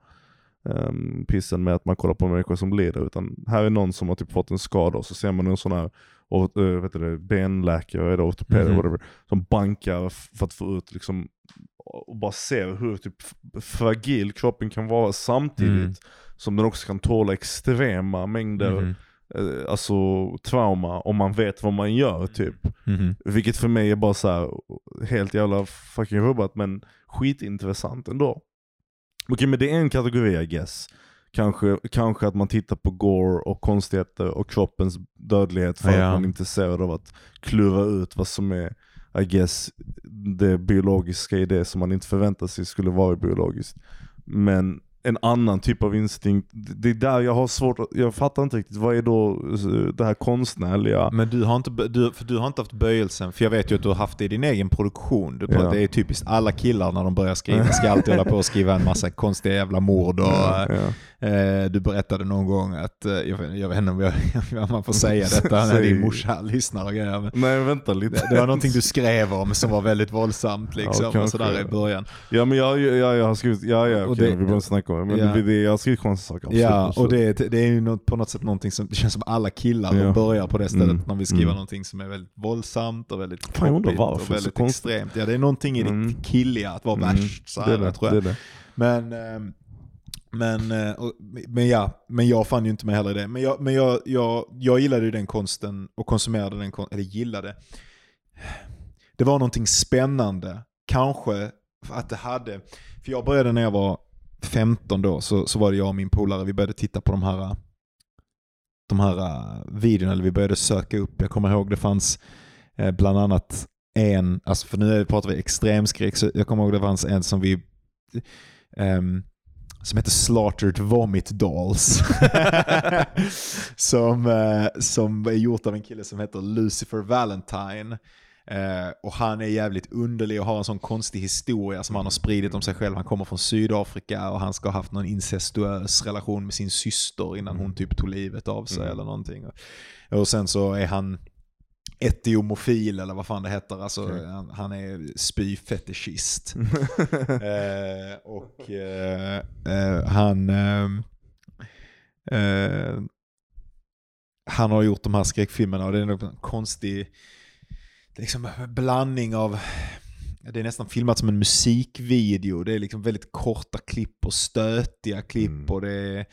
um, pissen med att man kollar på människor som lider. Utan här är någon som har typ fått en skada och så ser man en sån här och, uh, vet du benläkare eller ortoped Mhm. whatever, som bankar för att få ut liksom och bara ser hur typ fragil kroppen kan vara samtidigt Mm. som den också kan tåla extrema mängder Mhm. eh, alltså trauma om man vet vad man gör typ. Mhm. Vilket för mig är bara så här helt jävla fucking rubbat men skitintressant ändå. Okej men det är en kategori I guess. Kanske, kanske att man tittar på gore och konstigheter och kroppens dödlighet för Ja. att man är intresserad av att klura ut vad som är I guess det biologiska i det som man inte förväntar sig skulle vara biologiskt. Men en annan typ av instinkt, det är där jag har svårt att, jag fattar inte riktigt, vad är då eh, det här konstnärliga? Men du har, inte, du, för du har inte haft böjelsen, för jag vet ju att du har haft det i din egen produktion. Du, Ja. Det är typiskt alla killar när de börjar skriva ska alltid hålla på och skriva en massa konstiga jävla mord och Ja, ja. Eh, du berättade någon gång att, eh, jag, vet, jag vet inte om, jag, om man får säga detta när din morsa lyssnar och grejer. Men Nej vänta lite. det, det var någonting du skrev om som var väldigt våldsamt liksom, Ja, och sådär i början. Ja men jag, jag, jag har skrivit, ja ja okej, det- vi behöver snacka om det. Men Ja. det, det, jag har skrivit konstiga saker. Ja, och det, det är ju något, på något sätt någonting som, det känns som alla killar Ja. börjar på det stället Mm. när vi skriver Mm. någonting som är väldigt våldsamt och väldigt varför och det väldigt extremt. Ja, det är någonting i Mm. ditt killiga att vara Mm. värst, så det är här, det, tror det jag. är det. Men, ehm, men, eh, men ja, men jag fann ju inte mig heller i det. Men jag, men jag, jag, jag gillade ju den konsten och konsumerade den konsten, eller gillade. Det var någonting spännande, kanske att det hade, för jag började när jag var 15 då, så, så var det jag och min polare, vi började titta på de här de här eh, videorna, eller vi började söka upp, jag kommer ihåg det fanns eh, bland annat en, alltså för nu pratar vi extremskräck, så jag kommer ihåg det fanns en som vi Um, som heter Slaughtered Vomit Dolls. som, eh, som är gjort av en kille som heter Lucifer Valentine. Eh, och han är jävligt underlig och har en sån konstig historia som han har spridit om sig själv. Han kommer från Sydafrika och han ska ha haft någon incestuös relation med sin syster innan hon typ tog livet av sig Mm. eller någonting. Och sen så är han etiomofil eller vad fan det heter. Alltså, Okej. han, han är spyfetischist. eh, och eh, eh, han, ehm, eh, han har gjort de här skräckfilmerna och det är en konstig liksom blandning av det är nästan filmat som en musikvideo. Det är liksom väldigt korta klipp och stötiga klipp Mm. och det är,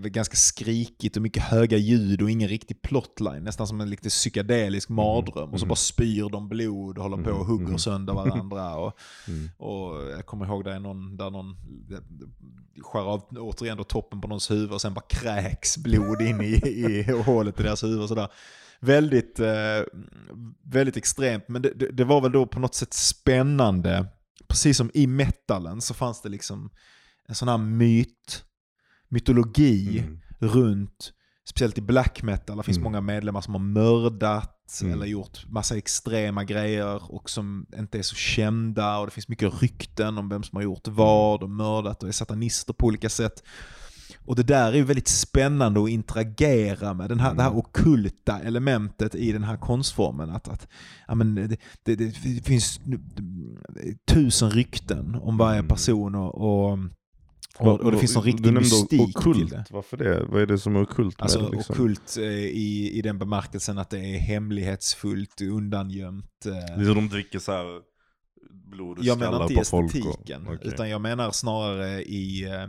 väl ganska skrikigt och mycket höga ljud och ingen riktig plotline. Nästan som en lite psykedelisk mardröm. Och så Mm. bara spyr de blod och håller på och Mm. hugger Mm. sönder varandra. Och, Mm. och jag kommer ihåg det är någon där någon skär av återigen då toppen på någons huvud och sen bara kräks blod in i, i hålet i deras huvud och sådär. Väldigt, eh, väldigt extremt, men det, det, det var väl då på något sätt spännande. Precis som i metalen så fanns det liksom en sån här myt, mytologi Mm. runt, speciellt i black metal, det finns Mm. många medlemmar som har mördat Mm. eller gjort massa extrema grejer och som inte är så kända och det finns mycket rykten om vem som har gjort vad och mördat och är satanister på olika sätt. Och det där är ju väldigt spännande att interagera med, den här, det här Mm. ockulta elementet i den här konstformen. Att, att, ja, men det, det, det finns tusen rykten om varje Mm. person och, och, och, och det finns någon riktig mystik till ockult. det. Varför det? Vad är det som är ockult med Alltså det? Liksom? ockult eh, i, i den bemärkelsen att det är hemlighetsfullt, undangömt. eh. Det är så de dricker så här blod och Jag menar skallar inte i på folk. estetiken, Och, okej. utan jag menar snarare i eh,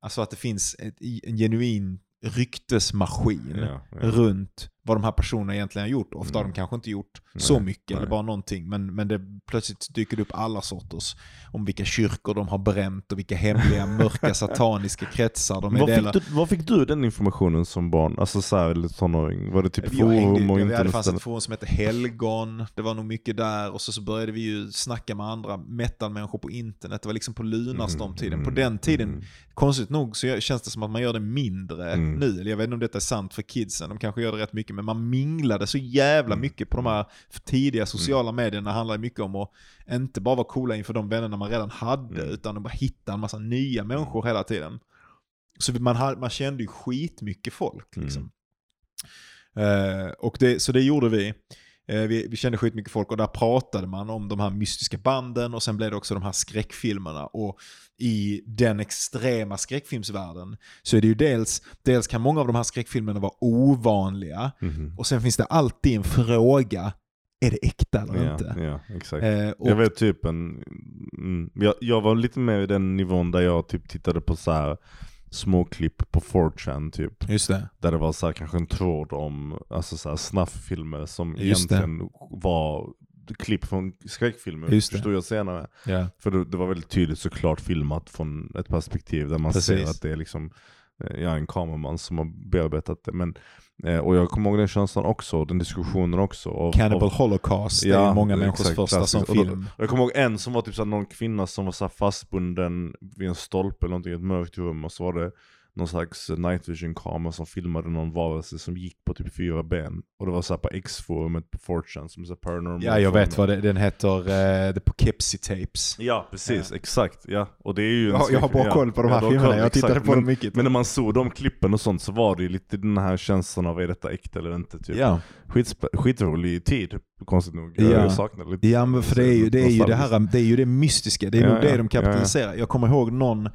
alltså att det finns ett, en genuin ryktesmaskin ja, ja. runt vad de här personerna egentligen har gjort. Ofta har Mm. de kanske inte gjort Nej, så mycket, eller nej. bara någonting, men, men det plötsligt dyker det upp alla sorters om vilka kyrkor de har bränt och vilka hemliga, mörka, sataniska kretsar de är Vad delar. fick, du, vad fick du den informationen som barn? Alltså så här, eller tonåring? Var det typ hängde, forum och jag, det fanns internet? ett forum som hette Helgon, det var nog mycket där och så, så började vi ju snacka med andra metalmänniskor på internet. Det var liksom på Lunarstorm-tiden. På den tiden, Mm. konstigt nog, så känns det som att man gör det mindre Mm. nu. Eller jag vet inte om detta är sant för kidsen, de kanske gör det rätt mycket, men man minglade så jävla Mm. mycket på de här tidiga sociala medierna. Det handlar mycket om att inte bara vara coola inför de vännerna man redan hade, Mm. utan att bara hitta en massa nya människor hela tiden. Så man, hade- man kände ju skitmycket folk. Mm. Liksom. Eh, och det, så det gjorde vi. Eh, vi. Vi kände skitmycket folk och där pratade man om de här mystiska banden och sen blev det också de här skräckfilmerna. Och i den extrema skräckfilmsvärlden så är det ju dels, dels kan många av de här skräckfilmerna vara ovanliga Mhm. och sen finns det alltid en fråga, är det äkta eller Ja, inte? ja, exakt. Eh, och, Jag vet typ en, mm, jag, jag var lite mer i den nivån där jag typ tittade på så här små klipp på 4chan typ. Just det. Där det var så här, kanske en tråd om alltså så här, snafffilmer som Just det. egentligen var klipp från skräckfilmer, Just det. förstod jag senare. Ja. För det, det var väldigt tydligt såklart filmat från ett perspektiv där man Precis. ser att det är liksom jag är en kameraman som har bearbetat det. Men, eh, och jag kommer ihåg den känslan också, den diskussionen också. Av, Cannibal av, Holocaust, det är Ja, många människors exakt, första klassiskt. som Och då- film. jag kommer ihåg en som var typ såhär, någon kvinna som var så här fastbunden vid en stolpe eller någonting i ett mörkt rum och så var det någon slags night vision kamera som filmade någon varelse som gick på typ fyra ben. Och det var så här på X-forumet på 4chan som är så paranormal. Ja, jag vet vad det, den heter. Uh, The Poughkeepsie Tapes. Ja, precis. Exakt. Ja. Och det är ju Ja, jag har bra koll på de här har filmerna, jag tittade exakt. på dem men, mycket. Men när man såg de klippen och sånt så var det ju lite den här känslan av är detta äkta eller inte? Typ. Ja. Skitrolig tid, konstigt nog. Ja. Jag saknar lite. Ja men för det är ju det, är ju det, här, det, är ju det mystiska, det är Ja, nog det ja, de kapitaliserar. Jag kommer ihåg någon,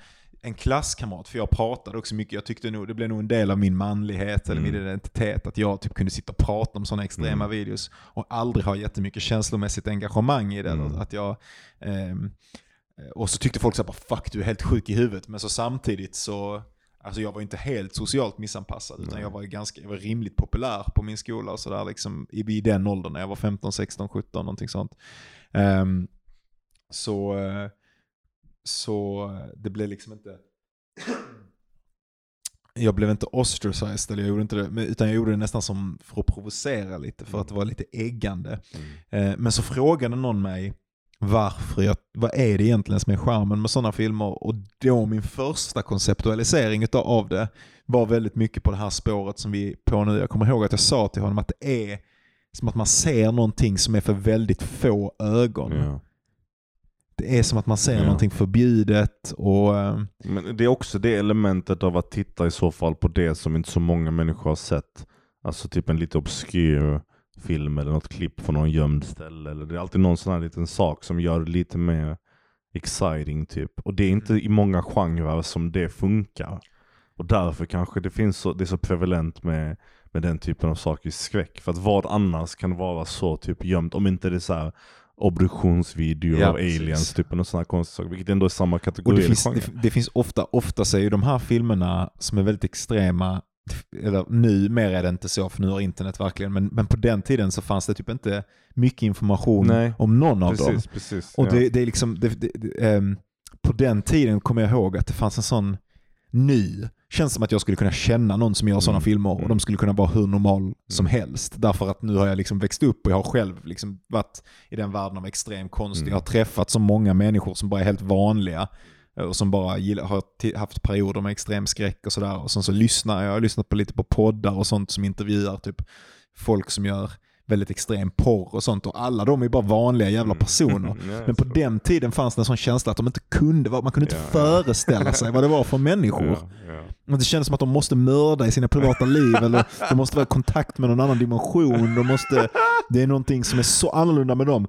en klasskamrat, för jag pratade också mycket, jag tyckte nog, det blev nog en del av min manlighet eller Mm. min identitet, att jag typ kunde sitta och prata om sådana extrema Mm. videos och aldrig ha jättemycket känslomässigt engagemang i det. Mm. Att jag, ehm, och så tyckte folk så här, bara, fuck du är helt sjuk i huvudet, men så samtidigt så Alltså jag var inte helt socialt missanpassad utan jag var ganska, jag var rimligt populär på min skola och sådär liksom i, i den åldern när jag var 15, 16, 17 någonting sånt. Ehm, så, eh, så det blev liksom inte... Jag blev inte ostracized, eller jag gjorde inte det, utan jag gjorde det nästan som för att provocera lite, för att det var lite äggande. Mm. Eh, Men så frågade någon mig varför jag, vad är det egentligen som är charmen med sådana filmer? Och då min första konceptualisering av det var väldigt mycket på det här spåret som vi är på nu. Jag kommer ihåg att jag sa till honom att det är som att man ser någonting som är för väldigt få ögon. Ja. Det är som att man ser Ja. någonting förbjudet och... eh, Men det är också det elementet av att titta i så fall på det som inte så många människor har sett. Alltså typ en lite obskyr film eller något klipp från någon gömd ställe. Eller det är alltid någon sån här liten sak som gör det lite mer exciting typ. Och det är inte i många genrer som det funkar. Och därför kanske det finns så, det är så prevalent med, med den typen av saker i skräck. För att vad annars kan vara så typ gömt om inte det är så här obduktionsvideo Ja, av precis. aliens, typ och sådana konstiga saker. Vilket ändå är samma Och kategori det eller finns, det, det finns ofta, ofta så är ju de här filmerna som är väldigt extrema, eller nu mer är det inte så för nu har internet verkligen, men, men på den tiden så fanns det typ inte mycket information Nej, om någon av dem. Precis, precis. Och ja. det, det är liksom, det, det, det, ehm, på den tiden kommer jag ihåg att det fanns en sån ny, känns som att jag skulle kunna känna någon som gör sådana Mm, filmer och mm. de skulle kunna vara hur normal som helst. Därför att nu har jag liksom växt upp och jag har själv liksom varit i den världen av extrem konst. Mm. Jag har träffat så många människor som bara är helt vanliga eh, och som bara gillar, har haft perioder med extrem skräck och sådär. Och sen så lyssnar jag, jag har lyssnat på lite på poddar och sånt som intervjuar typ folk som gör väldigt extrem porr och sånt och alla de är bara vanliga jävla personer. Mm, ja, Men på den tiden fanns det en sån känsla att de inte kunde man kunde inte Ja, ja. föreställa sig vad det var för människor. Ja, ja. Det kändes som att de måste mörda i sina privata liv eller de måste vara i kontakt med någon annan dimension. De måste, det är någonting som är så annorlunda med dem.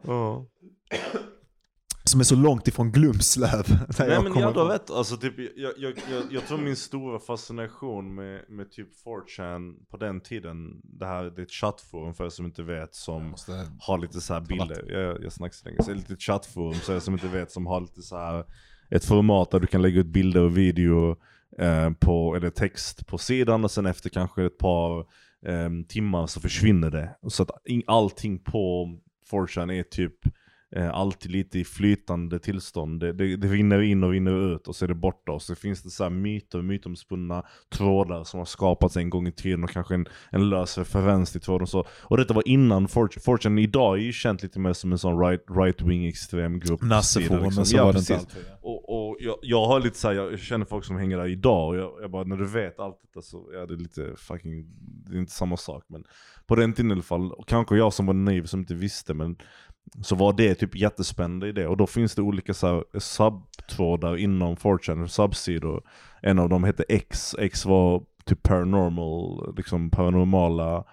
Som är så långt ifrån Glumslöv. Nej jag men jag då vet, alltså typ, jag, jag, jag, jag tror min stora fascination med, med typ 4chan på den tiden, det här det är ett chattforum för er som inte vet som Måste- har lite så här bilder, jag, jag snackar så länge, så det är lite chattforum så er som inte vet som har lite så här ett format där du kan lägga ut bilder och video eh, på, eller text på sidan och sen efter kanske ett par eh, timmar så försvinner det. Så att in- allting på 4chan är typ eh, alltid lite i flytande tillstånd. Det, det, det vinner in och vinner ut och så är det borta. Och så finns det så här myter, mytomspunna trådar som har skapats en gång i tiden och kanske en, en lös referens till tråden. och Så. Och detta var innan 4chan. 4chan idag är ju känt lite mer som en sån right, right-wing extrem grupp. Nasseforum, sida, men så Ja, var det inte precis. alltid. Och, och jag, jag har lite så här, jag känner folk som hänger där idag och jag, jag bara, när du vet allt detta så är det lite fucking, det är inte samma sak. Men på den tiden i alla fall, och kanske jag som var naiv som inte visste, men så var det typ jättespännande i det. Och då finns det olika subtrådar inom 4chan, subsidor. En av dem hette X, X var typ paranormal, liksom paranormala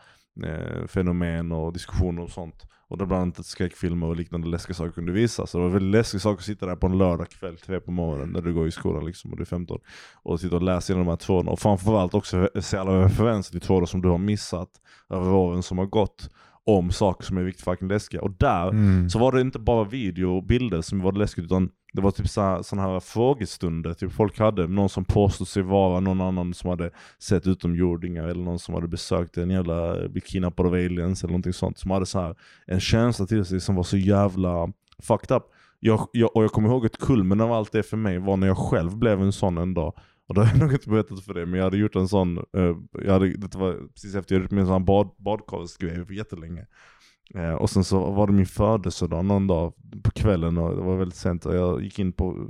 eh, fenomen och diskussioner och sånt. Och där bland annat skräckfilmer och liknande läskiga saker kunde visas. Så det var väldigt läskiga saker att sitta där på en lördag kväll, tre på morgonen, när du går i skolan liksom, och du är 15. Och sitta och läsa igenom de här trådarna. Och framförallt också se alla referenser till trådar som du har missat över åren som har gått. Om saker som är riktigt fucking läskiga. Och där Mm. så var det inte bara video och bilder som var läskigt utan det var typ sådana här frågestunder. Typ folk hade någon som påstod sig vara någon annan som hade sett utomjordingar eller någon som hade besökt en jävla kidnappad av aliens eller någonting sånt. Som hade så här en känsla till sig som var så jävla fucked up. Jag, jag, och jag kommer ihåg att kulmen av allt det för mig var när jag själv blev en sån en dag. Och det har jag nog inte berättat för dig, men jag hade gjort en sån, eh, jag hade, det var precis efter jag hade gjort min sån bad, badkarsgrej för jättelänge. Eh, och sen så var det min födelsedag någon dag på kvällen och det var väldigt sent och jag gick in på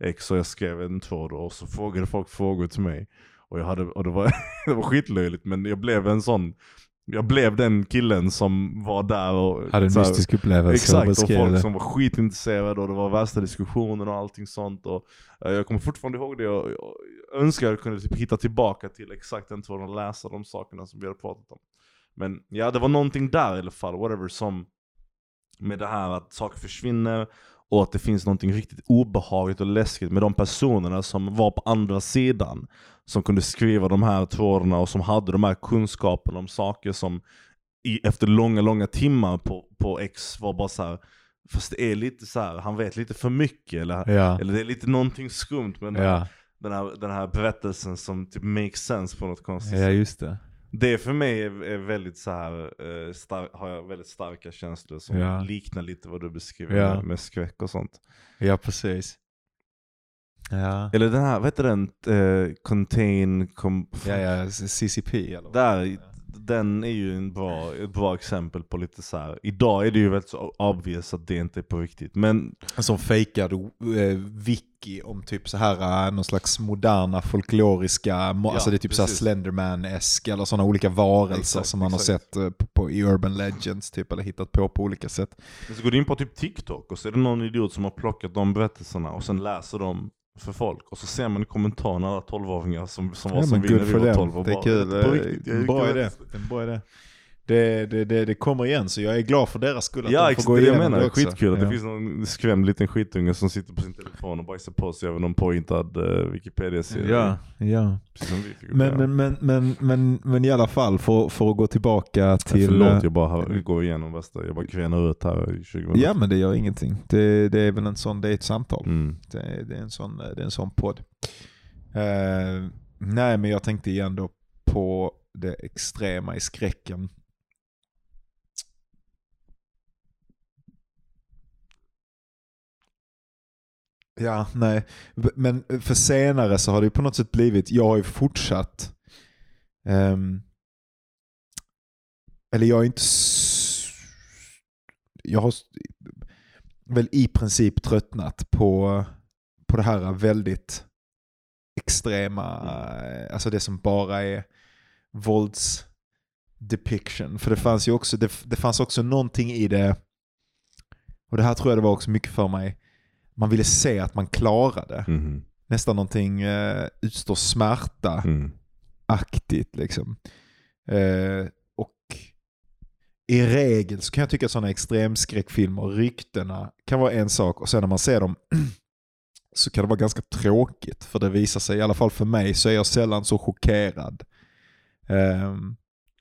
X och jag skrev en tråd och så frågade folk frågor till mig. Och, jag hade, och det, var, det var skitlöjligt men jag blev en sån, jag blev den killen som var där och Hade en här- mystisk upplevelse Exakt, och folk det. som var skitintresserade och det var värsta diskussionen och allting sånt. Och, eh, jag kommer fortfarande ihåg det och jag önskar jag kunde typ hitta tillbaka till exakt den tråden och läsa de sakerna som vi hade pratat om. Men ja, det var någonting där i alla fall, whatever, som med det här att saker försvinner och att det finns någonting riktigt obehagligt och läskigt med de personerna som var på andra sidan. Som kunde skriva de här trådarna och som hade de här kunskaperna om saker som i, efter långa, långa timmar på, på X var bara så här. Fast det är lite så här, han vet lite för mycket eller, Ja, eller det är lite någonting skumt med den, här, ja. den, här, den här berättelsen som typ makes sense på något konstigt ja, sätt. just det. Det för mig är, är väldigt så här, eh, star- har jag väldigt starka känslor som Ja. liknar lite vad du beskriver Ja. med, skräck och sånt. Ja, precis. Ja, Eller den här, vad heter den? Eh, contain, com- ja, ja CCP eller? Där, den är ju en bra, ett bra exempel på lite så här. idag är det ju väldigt så obvious att det inte är på riktigt. Men En sån fejkad eh, wiki om typ så här eh, någon slags moderna folkloriska, Ja, alltså det är typ så här precis. Slenderman-esk eller sådana olika varelser Exakt, som man har exakt. sett eh, på, på, i Urban Legends typ, eller hittat på på olika sätt. Men så går du in på typ TikTok och så är det någon idiot som har plockat de berättelserna och sen läser de för folk. Och så ser man i kommentarerna alla 12-åringar som, som var Ja, som men vi när good vi for var them. 12 och Det är bara, kul. På riktigt, bra idé. En bra idé. Det, det, det, det kommer igen, så jag är glad för deras skull att Ja de får gå igenom menar. det också. Skitkul att ja. det finns någon skrämd liten skitunge som sitter på sin telefon och bajsar på sig över någon påhittad uh, Wikipedia-sida. Ja, ja. Men, men, men, men, men, men i alla fall, för, för att gå tillbaka till... Förlåt, eh, jag bara går igenom värsta, jag bara kränar ut här i 20 minuter. Ja men det gör ingenting. Det, det är väl en sån, det är ett samtal. Mm. Det, det, är en sån, det är en sån podd. Eh, nej men jag tänkte igen då på det extrema i skräcken. Ja, nej. Men eh, för senare så har det ju på något sätt blivit, jag har ju fortsatt, um, eller jag är inte, jag har väl i princip tröttnat på, på det här väldigt extrema, eh, alltså det som bara är vålds depiction. För det fanns ju också, det, det fanns också någonting i det, och det här tror jag det var också mycket för mig, man ville se att man klarade. Mhm. Nästan någonting eh, utstå smärta Mm. liksom. Eh, och i regel så kan jag tycka att sådana extremskräckfilmer, ryktena kan vara en sak och sen när man ser dem så kan det vara ganska tråkigt. För det visar sig, i alla fall för mig, så är jag sällan så chockerad. Ehm,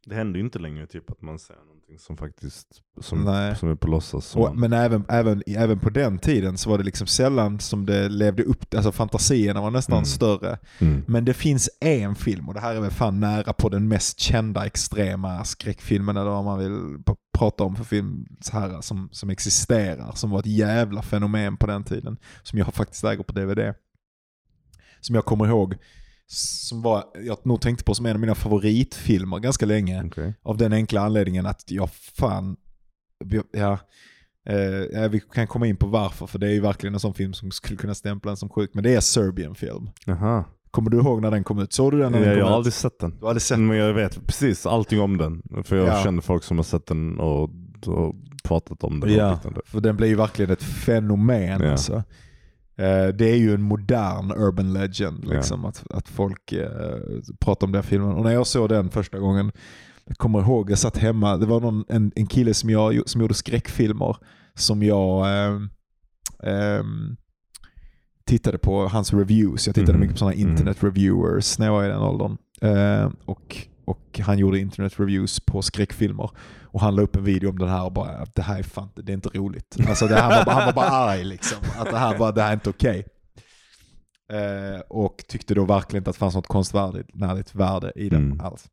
Det händer ju inte längre typ att man ser någonting som faktiskt som, Nej. som är på låtsas. och, man- men även, även, även på den tiden så var det liksom sällan som det levde upp, alltså fantasierna var nästan Mm. större. Mm. Men det finns en film, och det här är väl fan nära på den mest kända extrema skräckfilmen, eller vad man vill prata om för film så här, som, som existerar, som var ett jävla fenomen på den tiden, som jag faktiskt äger på DVD. Som jag kommer ihåg, som var, jag nog tänkte på som en av mina favoritfilmer ganska länge. Okej. Av den enkla anledningen att jag fan, ja, eh, ja, vi kan komma in på varför, för det är ju verkligen en sån film som skulle kunna stämpla en som sjuk, men det är Serbian film. Jaha. Kommer du ihåg när den kom ut? Såg du den när Jag, den jag kom har ut? aldrig sett den. Du har aldrig sett Men jag vet precis allting om den. För jag Ja. känner folk som har sett den och, och pratat om den. Ja, för den blev ju verkligen ett fenomen. Ja. Alltså. Eh, Det är ju en modern urban legend, Ja. liksom, att, att folk eh, pratar om den filmen. Och när jag såg den första gången, jag kommer ihåg, jag satt hemma, det var någon, en, en kille som, jag, som gjorde skräckfilmer som jag ehm, ehm, tittade på hans reviews. Jag tittade Mhm. mycket på sådana Mhm. internet reviewers när jag var i den åldern. Eh, och, och han gjorde internet reviews på skräckfilmer. Och han la upp en video om den här och bara, det här är fan det är inte roligt. Alltså det här var, bara- han var bara arg liksom. Att det här, bara, det här är inte okej. Eh, och tyckte då verkligen inte att det fanns något konstnärligt värde i den Mm. alls.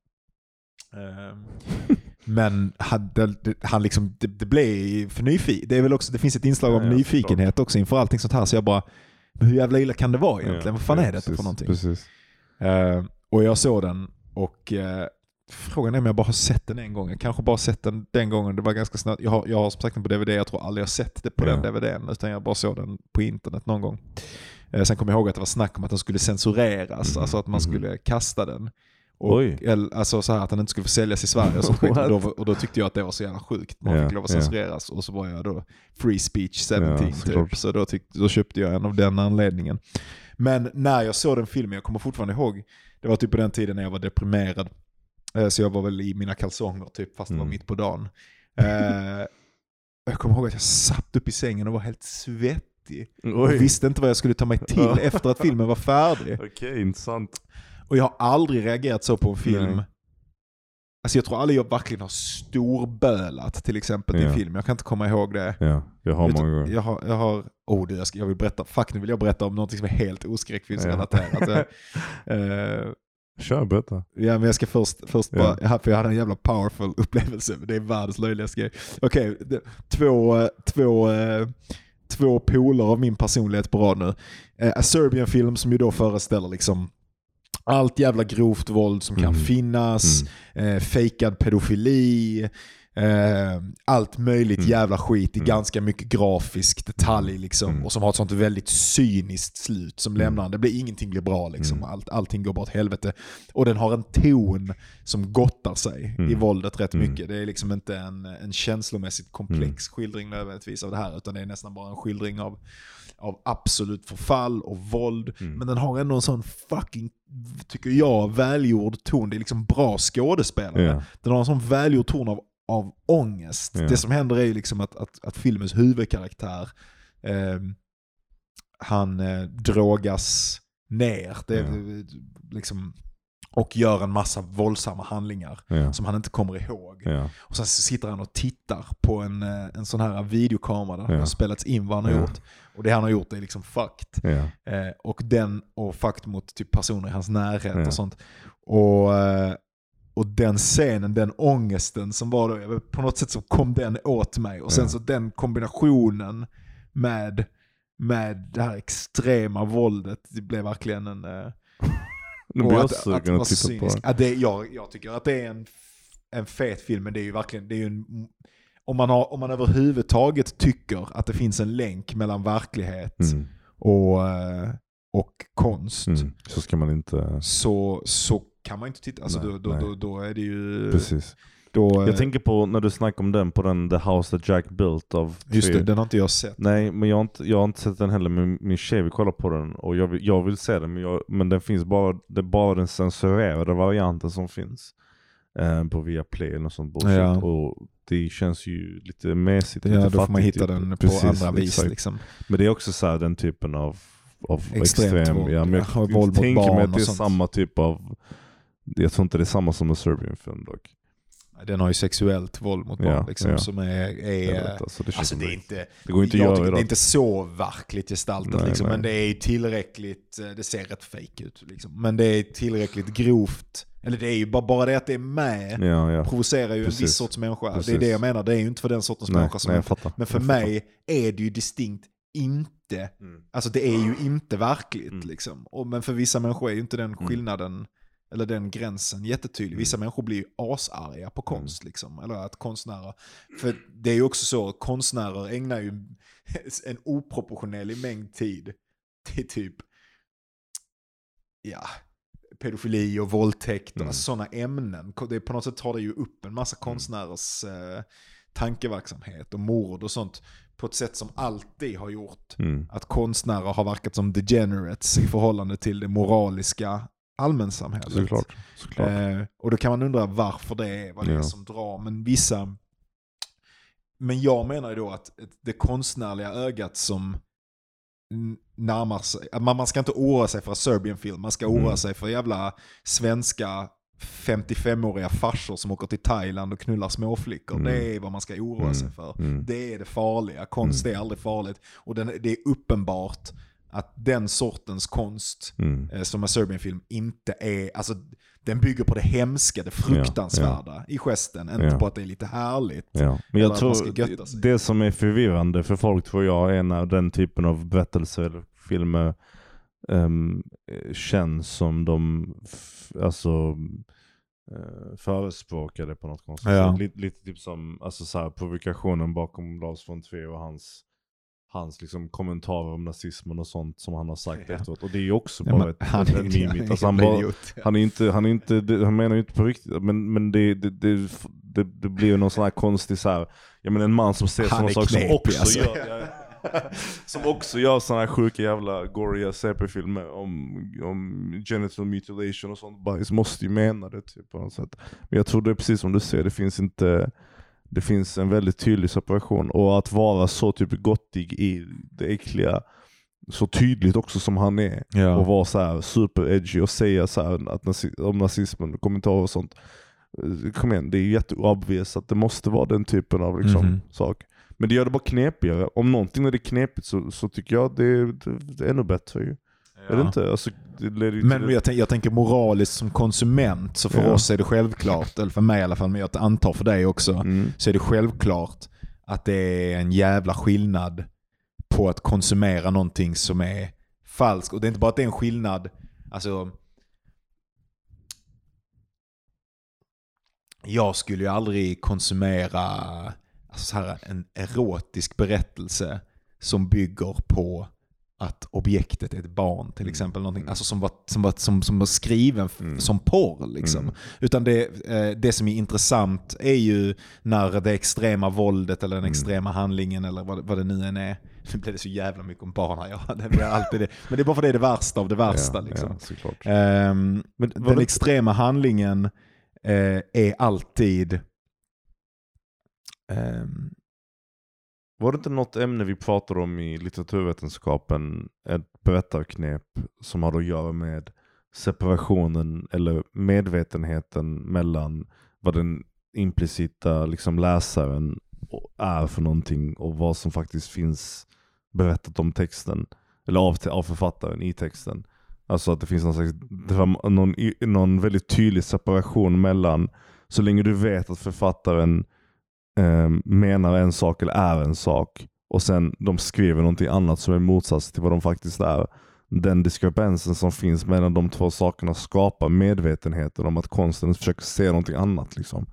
Eh, men hade, det, han liksom, det, det blev för nyfiken. Det, är väl också, det finns ett inslag av Ja, nyfikenhet också inför allting sånt här. Så jag bara, men hur jävla illa kan det vara egentligen? Ja, Vad fan ja, är detta precis, för någonting? Precis. Eh, och jag såg den och eh, frågan är om jag bara har sett den en gång. Jag kanske bara sett den den gången. Det var ganska snabbt. Jag har, jag har som sagt den på DVD. Jag tror aldrig jag sett det på Ja. den DVDn. Utan jag bara såg den på internet någon gång. Eh, sen kommer jag ihåg att det var snack om att den skulle censureras, Mhm, alltså att man mhm. skulle kasta den. Och, Oj. eller, alltså så här att den inte skulle få säljas i Sverige och, då, och då tyckte jag att det var så jävla sjukt. Man Ja, fick lov att censureras och så var jag då free speech 17 Ja, typ. såklart. Så då, tyck, då köpte jag en av den anledningen. Men när jag såg den filmen, jag kommer fortfarande ihåg, det var typ på den tiden när jag var deprimerad. Eh, Så jag var väl i mina kalsonger typ, fast det var Mm. mitt på dagen. Eh, Jag kommer ihåg att jag satt upp i sängen och var helt svettig. Och Oj. visste inte vad jag skulle ta mig till efter att filmen var färdig. Okej, intressant. Och jag har aldrig reagerat så på en film. Nej. Alltså jag tror aldrig jag verkligen har storbölat till exempel till Ja. film. Jag kan inte komma ihåg det. Ja, jag har många gånger. Jag har, jag har oh du, jag, ska, jag vill berätta, fuck nu vill jag berätta om något som är helt oskräckfilmsrelaterat. Eh, Kör, berätta. Ja men jag ska först, först Ja. bara, för jag hade en jävla powerful upplevelse, det är världens löjligaste grej. Okej, det- två, två, två poler av min personlighet på rad nu. Eh, A Serbian film som ju då föreställer liksom allt jävla grovt våld som kan Mm. finnas, eh, fejkad pedofili, eh, allt möjligt Mm. jävla skit i Mm. ganska mycket grafisk detalj liksom. Mm. Och som har ett sånt väldigt cyniskt slut som Mm. lämnar, det blir, ingenting blir bra liksom. Mm. Allt, allting går bara åt helvete. Och den har en ton som gottar sig i Mm. våldet rätt Mm. mycket. Det är liksom inte en, en känslomässigt komplex skildring nödvändigtvis av det här, utan det är nästan bara en skildring av, av absolut förfall och våld. Mm. Men den har ändå en sån fucking, tycker jag, välgjord ton. Det är liksom bra skådespelare. Ja. Den har en sån välgjord ton av, av ångest. Ja. Det som händer är ju liksom att, att, att filmens huvudkaraktär, eh, han eh, drogas ner. Det, är liksom, och gör en massa våldsamma handlingar Ja. som han inte kommer ihåg. Ja. Och sen sitter han och tittar på en, eh, en sån här videokamera där Ja. har spelats in vad han har Ja. gjort. Och det han har gjort är liksom fucked. Eh, och den och fucked mot typ personer i hans närhet och sånt. Och, eh, och den scenen, den ångesten som var då, på något sätt så kom den åt mig. Och sen så den kombinationen med, med det här extrema våldet, det blev verkligen en... Nu jag att- vara att titta på cynisk. Ja, det, jag, jag tycker att det är en, en fet film, men det är ju verkligen, det är ju en, om man, har, om man överhuvudtaget tycker att det finns en länk mellan verklighet Mm. och, eh, och konst, Mm. Så ska man inte... så, så kan man inte titta. Alltså, Nej, då, då, nej. då, då är det ju... Precis. Då, eh, Jag tänker på när du snackar om den på den The House That Jack Built av just det, den har inte jag sett. Nej, men jag har, inte, jag har inte sett den heller, men min tjej vill kolla på den och jag vill, jag vill se den, men, jag, men den finns bara, det är bara den censurerade varianten som finns. Eh, på Viaplay eller något sånt bullshit. Ja. Och det känns ju lite mesigt, Ja, lite då får man hitta typ. den på Precis, andra vis. Liksom. Men det är också så här, den typen av, av Extremt extrem, våld, ja, men jag, ja, och våld mot tänker mig att det är samma typ av, jag tror inte det är samma som en Serbian film dock. Den har ju sexuellt våld mot barn Ja, liksom, ja. som är... Är vet, alltså, det, Alltså det är inte, det går inte att jag göra. Det är inte så verkligt gestaltat Nej, liksom, nej. men det är tillräckligt, eh, det ser rätt fake ut liksom. Men det är tillräckligt grovt, eller det är ju bara, bara det att det är med, ja, ja. provocerar ju en Precis. viss sorts människa. Det är Precis. det jag menar, det är ju inte för den sortens Nej, människa som nej, jag. Men för Jag mig är det ju distinkt inte, Mm. alltså det är ju inte verkligt Mm. liksom. Och, men för vissa människor är ju inte den skillnaden, eller den gränsen jättetydlig. Vissa Mm. människor blir ju asarga på konst liksom. Eller att konstnärer, för det är ju också så, konstnärer ägnar ju en oproportionerlig mängd tid till typ, ja, pedofili och våldtäkt och Mm. sådana ämnen. Det, på något sätt tar det ju upp en massa konstnärers eh, tankeverksamhet och mord och sånt på ett sätt som alltid har gjort Mm. att konstnärer har verkat som degenerates i förhållande till det moraliska allmänsamhället. Såklart. Såklart. Eh, och då kan man undra varför det är, vad det är Ja. som drar. Men vissa... Men jag menar ju då att det konstnärliga ögat som närmar sig, man, man ska inte oroa sig för en Serbian film, man ska oroa Mm. sig för jävla svenska 55-åriga farsor som åker till Thailand och knullar småflickor. Mm. Det är vad man ska oroa Mm. sig för. Mm. Det är det farliga. Konst är aldrig farligt. Och den, det är uppenbart att den sortens konst Mm. eh, som en Serbian film inte är, alltså den bygger på det hemska, det fruktansvärda i gesten, inte Ja. på att det är lite härligt. Ja, men jag tror det som är förvirrande för folk tror jag är när den typen av berättelser eller filmer um, känns som de alltså uh, förespråkade på något konstigt Ja. sätt. Lite, lite typ som alltså så här, provokationen bakom Lars von Trier och hans hans liksom, kommentarer om nazismen och sånt som han har sagt efteråt. Och det är ju också Ja, bara men ett, han ett, är mimit. Alltså, han, bara, ja. han, är inte, han, är inte, han menar ju inte på riktigt, men, men det, det, det, det, det blir ju någon sån här konstig så här, jag menar en man som ser sådana saker som också alltså. gör, som också gör såna här sjuka jävla goriga CP-filmer om, om genital mutilation och sånt bajs, måste ju mena det typ på något sätt. Men jag tror det är precis som du säger, det finns inte det finns en väldigt tydlig separation och att vara så typ gottig i det äckliga så tydligt också som han är Ja. och vara så här super edgy och säga så att nazi- om nazismen, kommentarer och sånt. Eh, Kom igen, det är jätteobvious att det måste vara den typen av liksom, Mhm. sak. Men det gör det bara knepigare. Om någonting är det knepigt så, så tycker jag det, det, det är ännu bättre ju. Är det inte? Alltså, det Men jag, jag tänker moraliskt som konsument, så för Ja. oss är det självklart, eller för mig i alla fall, men jag antar för dig också, Mm. så är det självklart att det är en jävla skillnad på att konsumera någonting som är falskt. Och det är inte bara att det är en skillnad, alltså jag skulle ju aldrig konsumera alltså så här, en erotisk berättelse som bygger på att objektet är ett barn till exempel. Någonting, alltså som, var, som, var, som, som var skriven Mm. som porr. Liksom. Mm. Utan det, eh, det som är intressant är ju när det extrema våldet eller den Mm. extrema handlingen eller vad, vad det nu än är. Nu blir det så jävla mycket om barn här. Ja, det blir alltid det. Men det är bara för det är det värsta av det värsta. ja, liksom. ja. Ehm, Men den det- extrema handlingen eh, är alltid... ehm, var det inte något ämne vi pratade om i litteraturvetenskapen, ett berättarknep som har att göra med separationen eller medvetenheten mellan vad den implicita liksom, läsaren är för någonting och vad som faktiskt finns berättat om texten, eller av, av författaren i texten. Alltså att det finns någon, slags, någon, någon väldigt tydlig separation mellan, så länge du vet att författaren eh, menar en sak eller är en sak och sen de skriver någonting annat som är motsats till vad de faktiskt är. Den diskrepansen som finns mellan de två sakerna skapar medvetenheten om att konsten försöker se någonting annat. Liksom.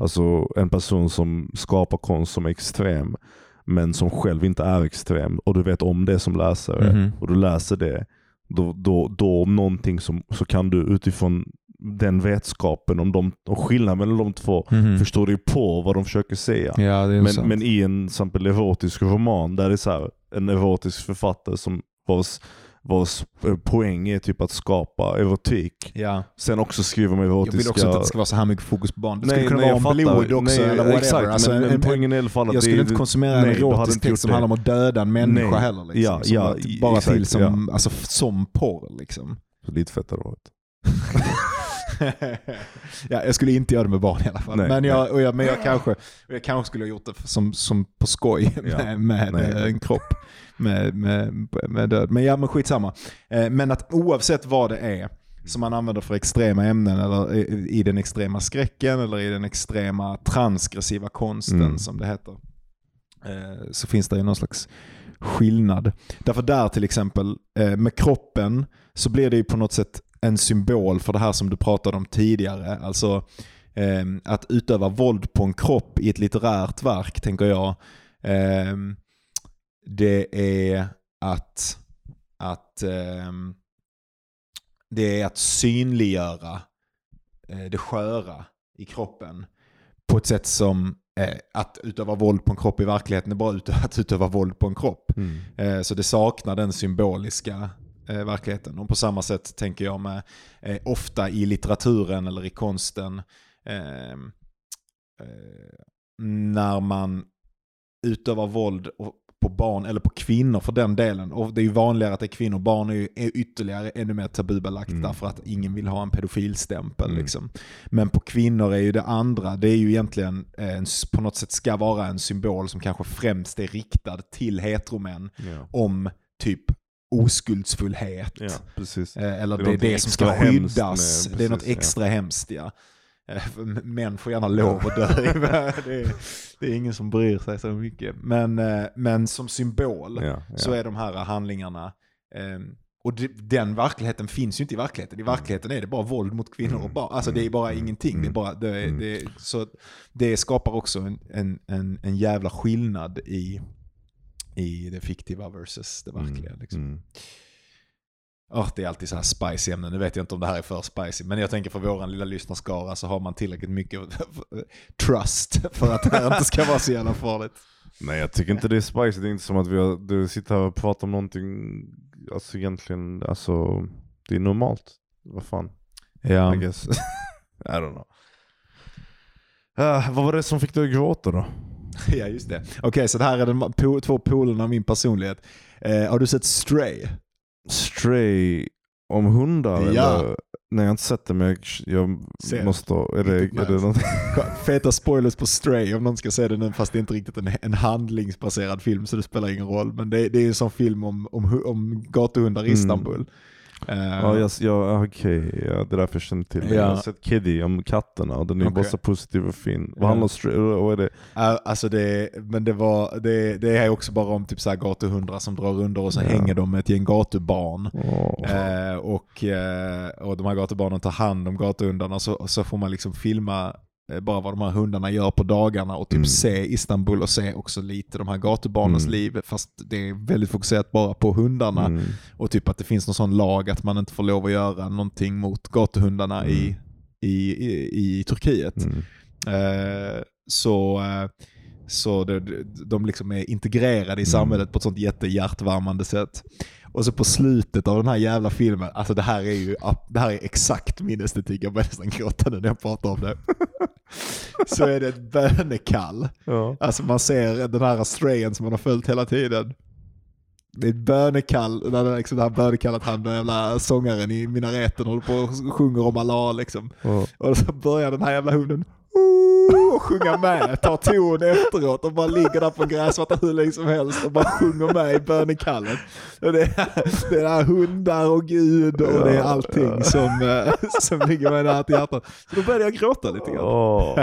Alltså en person som skapar konst som är extrem men som själv inte är extrem och du vet om det som läsare Mhm. och du läser det. Då, då, då om någonting som, så kan du utifrån den vetskapen om, de, om skillnaden mellan de två Mhm. förstår dig på vad de försöker säga. Ja, Men, men i en exempel erotisk roman där det är så här, en erotisk författare som vars, vars eh, poäng är typ att skapa erotik. ja. Sen också skriver om Jag erotiska... vill också inte att det ska vara så här mycket fokus på barn. Det skulle Nej, kunna nej, vara om jag blod också Nej, eller whatever. Exakt, Alltså, men, en- men poängen är i alla fall att jag skulle inte konsumera en nej, du hade erotisk text som handlar om att döda en människa Nej. heller. Liksom, Ja, ja, bara exakt, till som, alltså, som porr. Liksom. Lite fett hade det varit. ja, jag skulle inte göra det med barn i alla fall. Nej, men, jag, och jag, men jag, kanske, och jag kanske skulle ha gjort det som, som på skoj Ja. med, med Nej. eh, en kropp med, med, med död. Men ja, men skitsamma. Eh, Men att oavsett vad det är som man använder för extrema ämnen eller i, i den extrema skräcken eller i den extrema transgressiva konsten Mm. som det heter. eh, Så finns det ju någon slags skillnad. Därför där till exempel med kroppen så blir det ju på något sätt en symbol för det här som du pratade om tidigare. Alltså eh, att utöva våld på en kropp i ett litterärt verk tänker jag. Eh, det är att, att ehm, det är att synliggöra eh, det sköra i kroppen på ett sätt som eh, att utöva våld på en kropp i verkligheten är bara att utöva våld på en kropp. Eh, Så det saknar den symboliska eh, verkligheten. Och på samma sätt tänker jag med eh, ofta i litteraturen eller i konsten eh, eh, när man utövar våld på barn eller på kvinnor för den delen. Och det är ju vanligare att det är kvinnor. Barn är ju ytterligare ännu mer tabubelagt Mm. därför att ingen vill ha en pedofilstämpel. Mm. Liksom. Men på kvinnor är ju det andra, det är ju egentligen eh, en, på något sätt ska vara en symbol som kanske främst är riktad till heteromän Ja. om typ oskuldsfullhet. ja. Eh, Eller Det är det extra det, som ska skyddas. med- det är något precis, ja. extra hemskt ja. Eh, Män får gärna lov att dö. det, är, det är ingen som bryr sig så mycket. Men, eh, men som symbol Ja, ja. så är de här handlingarna eh, och den verkligheten finns ju inte i verkligheten. I verkligheten är det bara våld mot kvinnor och barn. Alltså det är bara ingenting. Det, är bara, det, Mm. det, så det skapar också en, en, en, en jävla skillnad i, i det fiktiva versus det verkliga. Mm, Liksom. mm. Åh, det är alltid så här spicy ämnen. Nu vet jag inte om det här är för spicy. Men jag tänker för våran lilla lyssnarskara så har man tillräckligt mycket trust för att det här inte ska vara så jävla farligt. Nej jag tycker inte det är spicy, det är inte som att vi har, du sitter här och pratar om någonting, alltså egentligen, alltså det är normalt. Vad fan, Ja. I guess. I don't know. Ah, vad var det som fick dig att gråta då? ja, just det. Okej, så det här är de po- två polerna av min personlighet. Eh, har du sett Stray? Stray om hundar Ja. eller? Nej jag har inte sett det men jag, jag Se. måste, är det, är det något? Feta spoilers på Stray om någon ska se det nu fast det är inte riktigt en, en handlingsbaserad film så det spelar ingen roll. Men det, det är en sån film om, om, om gatuhundar i Mm. Eh, Ja, jag, jag, okej, ja, det är därför jag känner till det. Ja. Jag har sett Kiddy om katterna och den är Okej. bara så positiv och fin. Vad handlar Stray, vad är det? Uh, alltså det, men det, var, det, det är också bara om typ så här gatuhundar som drar runder och så Ja. hänger de med ett gäng gatubarn. Åh. Eh, och, eh, och de här gatubarnen tar hand om gatuhundarna så, så får man liksom filma bara vad de här hundarna gör på dagarna och typ Mm. se Istanbul och se också lite de här gatubarnens Mm. liv. Fast det är väldigt fokuserat bara på hundarna. Mm. Och typ att det finns någon sån lag att man inte får lov att göra någonting mot gatuhundarna i, Mm. i, i, i Turkiet. Mm. Eh, så eh, så det, de liksom är integrerade i Mm. samhället på ett sånt jättehjärtvärmande sätt. Och så på slutet av den här jävla filmen, alltså det här är ju det här är exakt min estetik, jag börjar nästan gråta nu när jag pratar om det. så är det ett bönekall. Ja. Alltså man ser den här strayen som man har följt hela tiden. Det är ett bönekall, när det, är liksom det här bönekallet han den jävla sångaren i minareten håller på och sjunger om Allah liksom. Ja. Och så börjar den här jävla hunden och sjunga med, tar ton efteråt och bara ligger där på en gräsmatta hur länge som helst och bara sjunger med i bönekallet. Och det, är, det är hundar och Gud och det är allting som, eh, som ligger mig nära till hjärtat. Så då började jag gråta lite grann. Åh,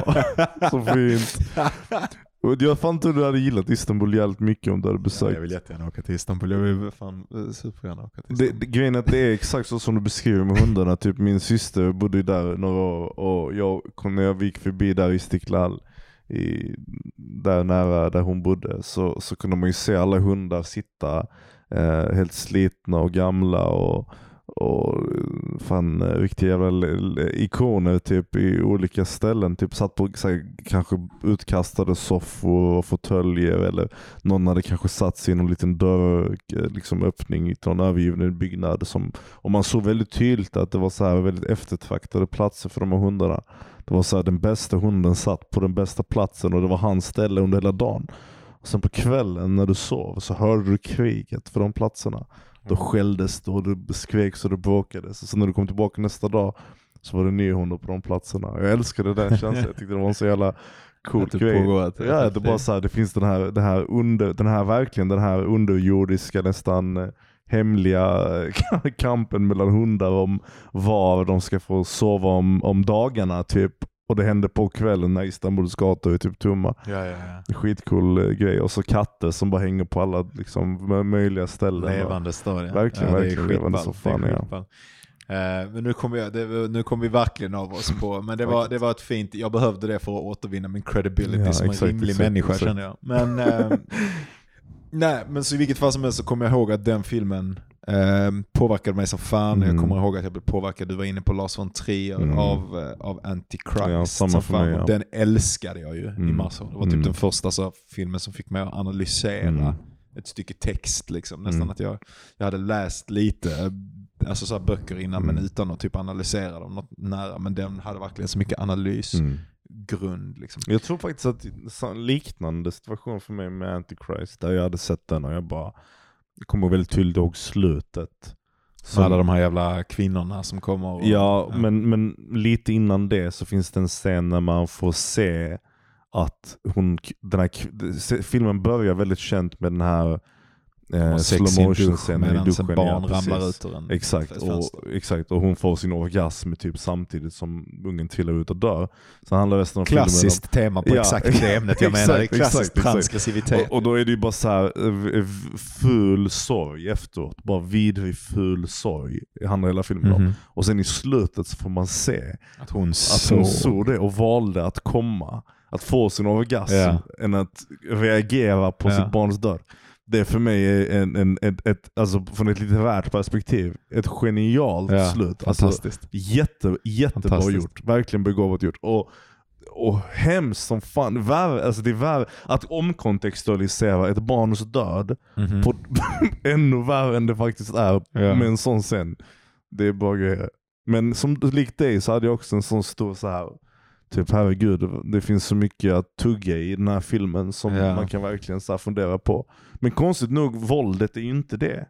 så fint. Jag fan tror du hade gillat Istanbul jävligt mycket om du hade Ja, besökt. jag vill jättegärna åka till Istanbul, jag vill fan eh, supergärna åka till Det, Istanbul. det, grejen är att det är exakt så som du beskriver med hundarna. Typ min syster bodde ju där några år och jag, när jag gick förbi där i Istiklal, i, där nära där hon bodde, så, så kunde man ju se alla hundar sitta eh, helt slitna och gamla och, och fan riktiga jävla ikoner typ i olika ställen. Typ satt på så här, kanske utkastade soffor och fåtöljer eller någon hade kanske satt sig i någon liten dörr, liksom öppning i någon övergiven byggnad. Som, och man såg väldigt tydligt att det var så här väldigt eftertraktade platser för de här hundarna. Det var så här, den bästa hunden satt på den bästa platsen och det var hans ställe under hela dagen. Och sen på kvällen när du sov så hörde du kriget för de platserna. Då skälldes det och det skreks och det bråkades. Och sen när du kom tillbaka nästa dag så var det nya hundar på de platserna. Jag älskade den känslan, jag tyckte det var en så jävla cool det grej. pågår ett- Ja, det bara så här, det finns den här, den här, under, den här verkligen den här underjordiska nästan eh, hemliga kampen mellan hundar om var de ska få sova om, om dagarna typ. Och det hände på kvällen när Istanbuls gator är typ tomma. Ja, ja, ja. Skitcool eh, grej. Och så katter som bara hänger på alla liksom, mö- möjliga ställen. Levande story. Verkligen, det är verkligen levande som fan, ja. Eh, men nu kommer, jag, det, nu kommer vi verkligen av oss på, men det var, det var ett fint, jag behövde det för att återvinna min credibility Ja, som en exakt, rimlig exakt, människa exakt. känner jag. Men, eh, nej, men så i vilket fall som helst så kommer jag ihåg att den filmen eh, påverkade mig som fan. Mm. Jag kommer ihåg att jag blev påverkad, du var inne på Lars von Trier, Mm. av, eh, av Antichrist. Ja, som fan. mig, ja. Och Den älskade jag ju i Mm. massor. Det var typ Mm. den första så, filmen som fick mig att analysera Mm. ett stycke text. Liksom. Nästan Mm. att jag, jag hade läst lite eh, alltså så böcker innan men utan att typ analysera dem något nära. Men den hade verkligen så mycket analysgrund. Mm. Liksom. Jag tror faktiskt att liknande situation för mig med Antichrist, där jag hade sett den och jag bara jag kommer väldigt tydligt ihåg slutet. Som alla de här jävla kvinnorna som kommer. Och, Ja, Men, men lite innan det så finns det en scen när man får se att hon, den här, filmen börjar väldigt känt med den här eh, slow motion scenen i medan duschen. barn ja, ramlar ut ur en Exakt och, exakt, och hon får sin orgasm typ samtidigt som ungen trillar ut och dör. Så handlar resten av Klassiskt tema på Ja, exakt det ämnet jag menar. Klassisk transgressivitet. om... Och, och då är det ju bara så här eh, v- ful sorg efteråt. Bara vidrig ful sorg handlar hela filmen om. Mhm. Och sen i slutet så får man se Att hon att hon såg det och valde att komma. Att få sin orgasm Ja. än att reagera på Ja. sitt barns död. Det är för mig en, en, ett, ett, alltså från ett litterärt perspektiv, ett genialt Ja, slut. Alltså, Fantastiskt. jätte, jättebra Fantastiskt. gjort. Verkligen begåvat gjort. Och, och hemskt som fan. Värre, alltså det är värre. Att omkontextualisera ett barns död Mhm. på, ännu värre än det faktiskt är Ja. med en sån scen. Det är bara grejer. Men som likt dig så hade jag också en sån stor så här. Typ herregud, det finns så mycket att tugga i den här filmen som Ja. man kan verkligen så fundera på. Men konstigt nog, våldet är ju inte det.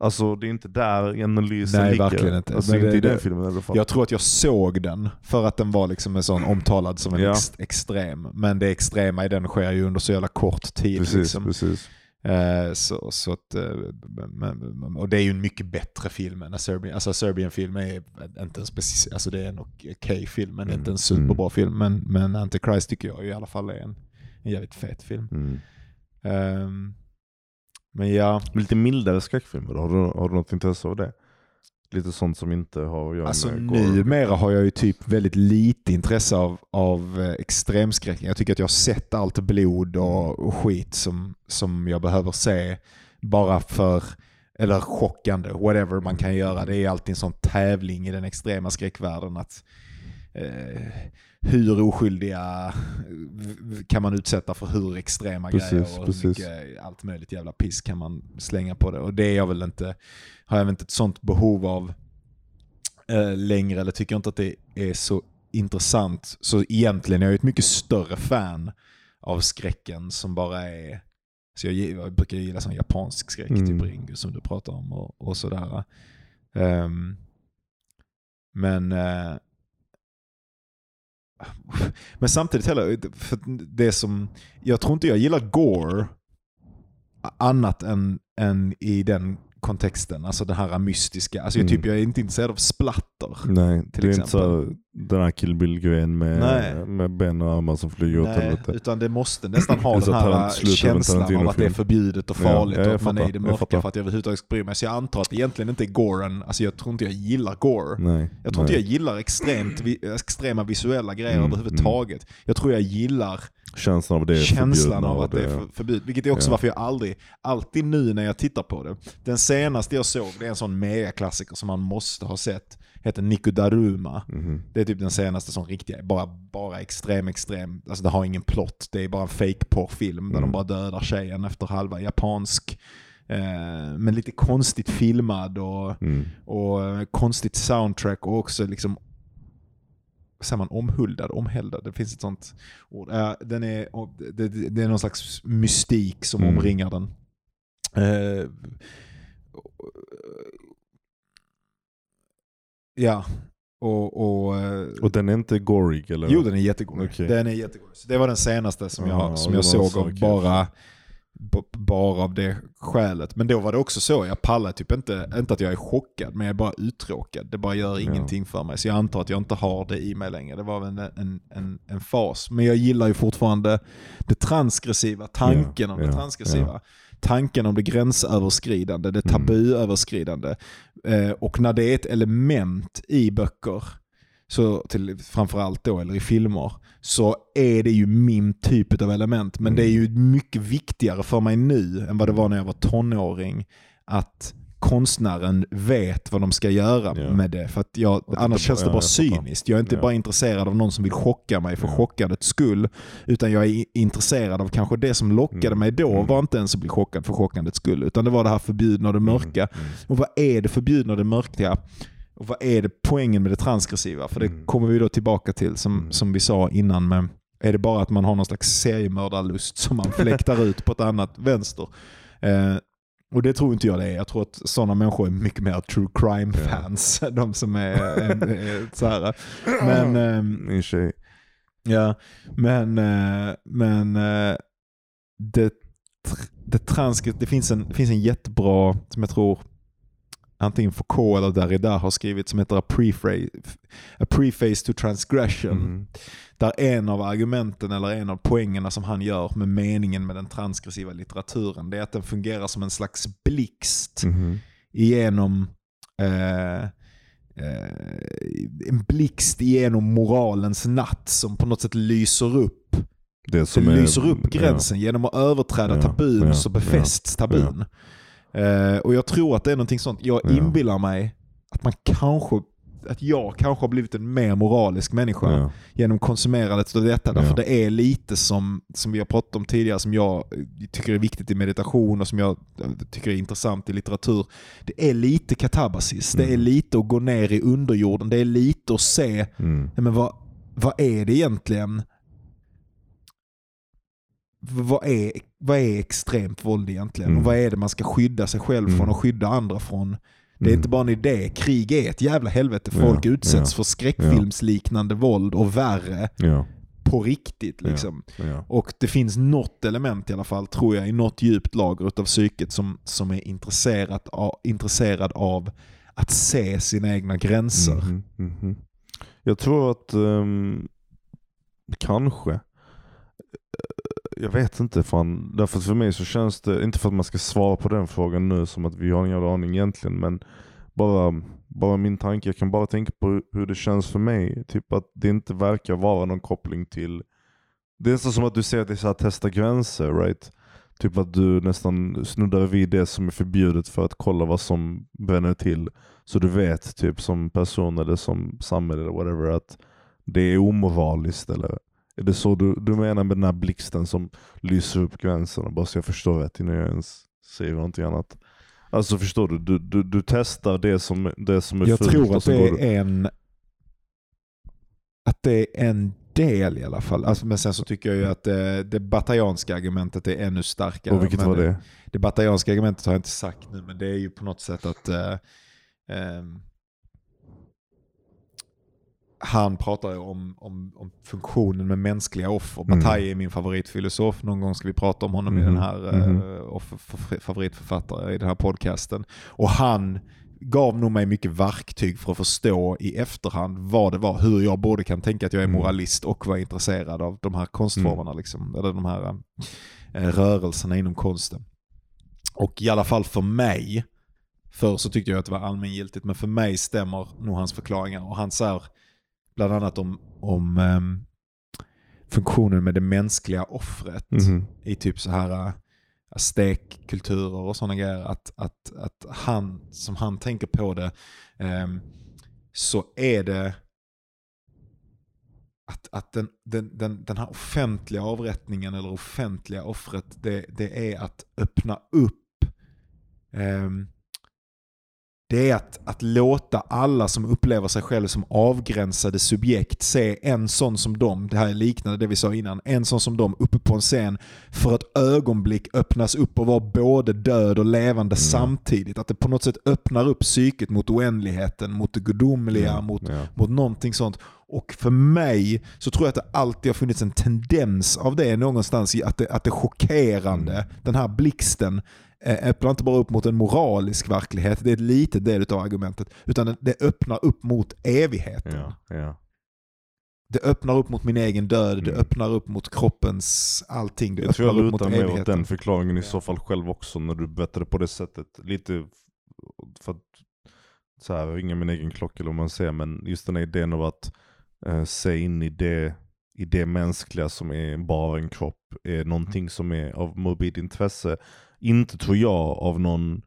Alltså det är inte där analysen Nej, ligger. verkligen inte. Alltså inte det- i den det- filmen i alla fall. Jag tror att jag såg den för att den var liksom en sån omtalad som en Ja. ex extrem. Men det extrema i den sker ju under så jävla kort tid. precis, liksom. precis. Eh, så, så att, eh, och det är ju en mycket bättre film än Serbian. Alltså A Serbian film är inte en speciell, alltså det är en okej film men Mm, inte en superbra film. Men, men Antichrist tycker jag i alla fall är en, en jävligt fet film. Mm. Ehm, men ja, Lite mildare skräckfilmer? Har du, har du något intresse av det? Lite sånt som inte har att göra alltså med gore. numera har jag ju typ väldigt lite intresse av, av eh, extremskräck. Jag tycker att jag har sett allt blod och, och skit som, som jag behöver se bara för, eller chockande, whatever man kan göra. Det är alltid en sån tävling i den extrema skräckvärlden att eh, hur oskyldiga kan man utsätta för hur extrema Precis, grejer och precis. mycket allt möjligt jävla piss kan man slänga på det. Och det är jag väl inte, har jag väl inte ett sånt behov av eh, längre eller tycker inte att det är så intressant. Så egentligen är jag ett mycket större fan av skräcken som bara är så jag, jag brukar gilla sån japansk skräck, Mm. typ Ringu som du pratar om och, och sådär. Ehm, men eh, men samtidigt heller, för det som, jag tror inte jag gillar gore annat än, än i den kontexten. Alltså det här mystiska. Alltså jag, Mm. typ, jag är inte intresserad av splatter. Nej, till det är inte exempel. så den här Kill Bill-grejen med, Nej. med ben och armar som flyger åt helvete. utan det måste nästan ha den här av känslan av att det är förbjudet och farligt ja, jag och att man är i det jag mörka för att jag överhuvudtaget ska bry mig. Så jag antar att det egentligen inte är goren, alltså jag tror inte jag gillar gore. Nej, Jag tror inte nej. jag gillar extremt, extrema visuella grejer Mm, överhuvudtaget. Jag tror jag gillar Känslan av det är känslan av att det är för- förbjudet. Vilket är också Ja. varför jag aldrig, alltid nu när jag tittar på det. Den senaste jag såg, det är en sån megaklassiker som man måste ha sett. Heter Nikudaruma. Mhm. Det är typ den senaste som riktiga, bara, bara extrem, extrem. Alltså det har ingen plott. Det är bara en fake porrfilm där Mm. de bara dödar tjejen efter halva. Japansk. Eh, men lite konstigt filmad och, Mm. och eh, konstigt soundtrack och också liksom säger man, omhuldad, omhäldad. Det finns ett sånt ord. Eh, den är, och det, det, är någon slags mystik som Mm. omringar den. Eh, ja, och, och, eh, Och den är inte gorig eller? Jo, den är jättegod. Okej. Den är jättegod. Så det var den senaste som Ja, jag, som det jag såg av kul. bara, bara av det skälet. Men då var det också så, jag pallar typ inte, inte att jag är chockad, men jag är bara uttråkad. Det bara gör Ja. ingenting för mig. Så jag antar att jag inte har det i mig längre. Det var en, en, en, en fas. Men jag gillar ju fortfarande det transgressiva, tanken Ja, om det ja, transgressiva. Tanken om det gränsöverskridande, det Mm. tabuöverskridande. Eh, och när det är ett element i böcker, så till, framförallt då, eller i filmer, så är det ju min typ av element. Men Mm. det är ju mycket viktigare för mig nu än vad det var när jag var tonåring att konstnären vet vad de ska göra Ja. med det. För att jag, annars känns det ja, bara fattar. cyniskt. Jag är inte Ja. bara intresserad av någon som vill chocka mig för Ja. chockandets skull. Utan jag är intresserad av kanske det som lockade Mm. mig då Mm. var inte ens att bli chockad för chockandets skull. Utan det var det här förbjudna och det mörka. Mm. Och vad är det förbjudna och det mörka? Och vad är det poängen med det transgressiva? För det Mm. kommer vi då tillbaka till som, Mm. som vi sa innan. Men är det bara att man har någon slags seriemördarlust som man fläktar ut på ett annat vänster? Eh, och det tror inte jag det är. Jag tror att sådana människor är mycket mer true crime-fans. De som är, är, är så här. Men, ehm, Min tjej. Ja, men, eh, men eh, det, det transke, det finns en, det finns en jättebra, som jag tror antingen Foucault eller Derrida har skrivit, som heter A Preface, A Preface to Transgression. Mhm. Där en av argumenten eller en av poängerna som han gör med meningen med den transgressiva litteraturen, det är att den fungerar som en slags blixt Mhm. igenom eh, eh, en blixt igenom moralens natt som på något sätt lyser upp Det, Det som är- lyser upp gränsen. Genom att överträda Ja, tabun ja, så befästs ja, tabun. Eh, och jag tror att det är någonting sånt. Jag Ja. inbillar mig att man kanske att jag kanske har blivit en mer moralisk människa Ja. genom konsumerandet av detta. Därför Ja. det är lite som, som vi har pratat om tidigare, som jag tycker är viktigt i meditation och som jag tycker är intressant i litteratur. Det är lite katabasis. Det är Mm. lite att gå ner i underjorden. Det är lite att se Mm. Men vad, vad är det egentligen? Vad är, vad är extremt våld egentligen? Mm. Och vad är det man ska skydda sig själv från Mm. och skydda andra från? Det är Mm. inte bara en idé. Krig är ett jävla helvete. Ja, Folk utsätts ja, för skräckfilmsliknande våld och värre Ja. på riktigt. Liksom. Ja. Och det finns något element i alla fall, tror jag, i något djupt lager utav psyket som, som är intresserat av, intresserad av att se sina egna gränser. Mhm, mhm. Jag tror att ehm, kanske, Eh, jag vet inte fan, därför för mig så känns det, inte för att man ska svara på den frågan nu som att vi har ingen aning egentligen, men bara, bara min tanke, jag kan bara tänka på hur- hur det känns för mig. Typ att det inte verkar vara någon koppling till, det är nästan som att du säger att det är så här testa gränser, right? Typ att du nästan snuddar vid det som är förbjudet för att kolla vad som bränner till. Så du vet typ som person eller som samhälle eller whatever att det är omoraliskt eller är det så du, du menar med den här blixten som lyser upp gränserna bara så jag förstår rätt innan jag ens säger någonting annat. Alltså förstår du, du, du, du testar det som, det som är Jag fult tror och att det går du- är en att det är en del i alla fall. Alltså, men sen så tycker jag ju att det, det bataljanska argumentet är ännu starkare. Och vilket men var det? Det bataljanska argumentet har jag inte sagt nu, men det är ju på något sätt att eh, ehm, han pratar ju om, om, om funktionen med mänskliga offer. Mm. Bataille är min favoritfilosof. Någon gång ska vi prata om honom i Mhm, den här eh, mhm. offer, f- favoritförfattare i den här podcasten. Och han gav nog mig mycket verktyg för att förstå i efterhand vad det var, hur jag både kan tänka att jag är Mm. moralist och vara intresserad av de här konstformerna, liksom, eller de här eh, rörelserna inom konsten. Och i alla fall för mig, för så tyckte jag att det var allmängiltigt, men för mig stämmer nog hans förklaringar. Och han säger bland annat om, om ehm, funktionen med det mänskliga offret Mhm. i typ så här äh, aztekkulturer och sådana grejer. Att, att, att han, som han tänker på det, ehm, så är det att, att den, den, den, den här offentliga avrättningen eller offentliga offret, det, det är att öppna upp ehm, det är att, att låta alla som upplever sig själv som avgränsade subjekt se en sån som dem, det här är liknande det vi sa innan, en sån som dem uppe på en scen för ett ögonblick öppnas upp och vara både död och levande samtidigt. Att det på något sätt öppnar upp psyket mot oändligheten, mot det gudomliga, Ja, mot, ja. mot någonting sånt. Och för mig så tror jag att det alltid har funnits en tendens av det någonstans i att det, att det chockerande, Mm. den här blixten, öppnar inte bara upp mot en moralisk verklighet, det är ett litet del av argumentet, utan det- det öppnar upp mot evigheten. Ja, ja. Det öppnar upp mot min egen död, det Mm. öppnar upp mot kroppens allting. Det Jag tror jag öppnar upp mot lutar mer åt den förklaringen i så fall själv också när du berättar det på det sättet. Lite för att så här, ringa min egen klocka eller vad man säger, men just den här idén av att eh, se in i det, i det mänskliga som är bara en kropp är någonting som är av morbid intresse. Inte tror jag av någon